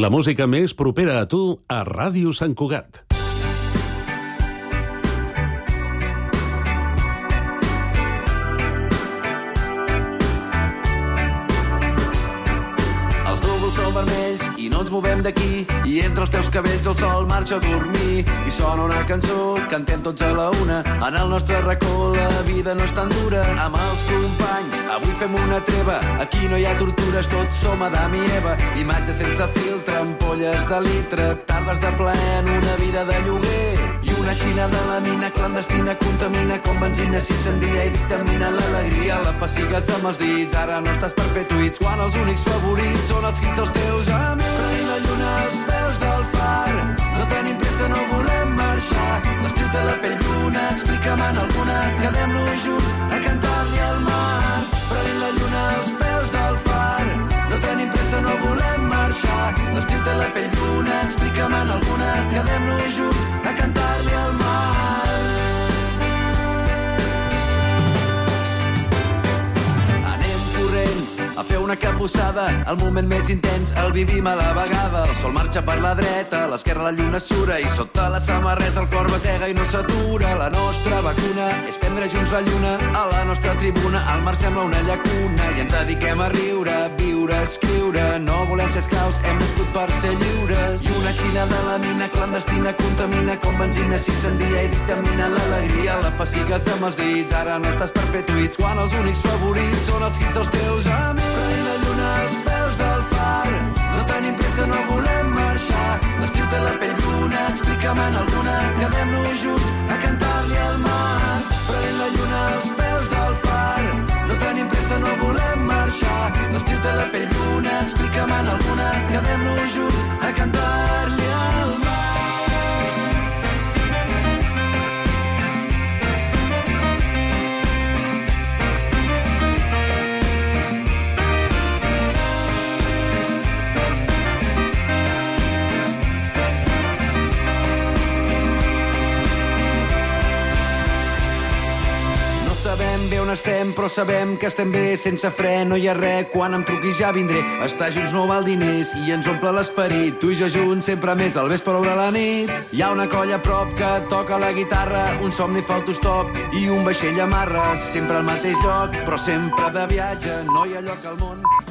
La música més propera a tu a Ràdio Sant Cugat. Els núvols són vermells i no ens movem d'aquí i entre els teus cabells el sol marxa a dormir. I sona una cançó, cantem tots a la una. En el nostre racó la vida no és tan dura. Amb els companys avui fem una treva. Aquí no hi ha tortures, tots som Adam i Eva. Imatges sense filtre, ampolles de litre. Tardes de plaer en una vida de lloguer. I una xina de la mina clandestina contamina com benzina. S'incendia i dictamina l'alegria la pessigues amb els dits. Ara no estàs per fer tuits quan els únics favorits són els quins dels teus amics lluna als peus del far. No tenim pressa, no volem marxar. L'estiu té la pell bruna explica'm en alguna quedem-nos junts a cantar-li al una cabussada. El moment més intens el vivim a la vegada. El sol marxa per la dreta, a l'esquerra la lluna sura i sota la samarreta el cor batega i no s'atura. La nostra vacuna és prendre junts la lluna. A la nostra tribuna el mar sembla una llacuna i ens dediquem a riure, viure, escriure. No volem ser esclaus, hem nascut per ser lliures. I una xina de la mina clandestina contamina com benzina, s'incendia i dictamina l'alegria. La pessigues amb els dits, ara no estàs per fer tuits, quan els únics favorits són els hits dels teus amics. Pressa, no volem marxar. L'estiu té la pell bruna, explica'm en alguna, quedem-nos junts a cantar-li al mar. Prenent la lluna als peus del far, no tenim pressa, no volem marxar. L'estiu té la pell bruna, explica'm en alguna, quedem-nos junts a cantar-li al mar. Estem, però sabem que estem bé, sense fre, no hi ha res. Quan em truquis ja vindré. Estar junts no val diners i ens omple l'esperit. Tu i jo junts, sempre més al vespre o a la nit. Hi ha una colla a prop que toca la guitarra, un somni fa autostop i un vaixell amarra. Sempre al mateix lloc, però sempre de viatge. No hi ha lloc al món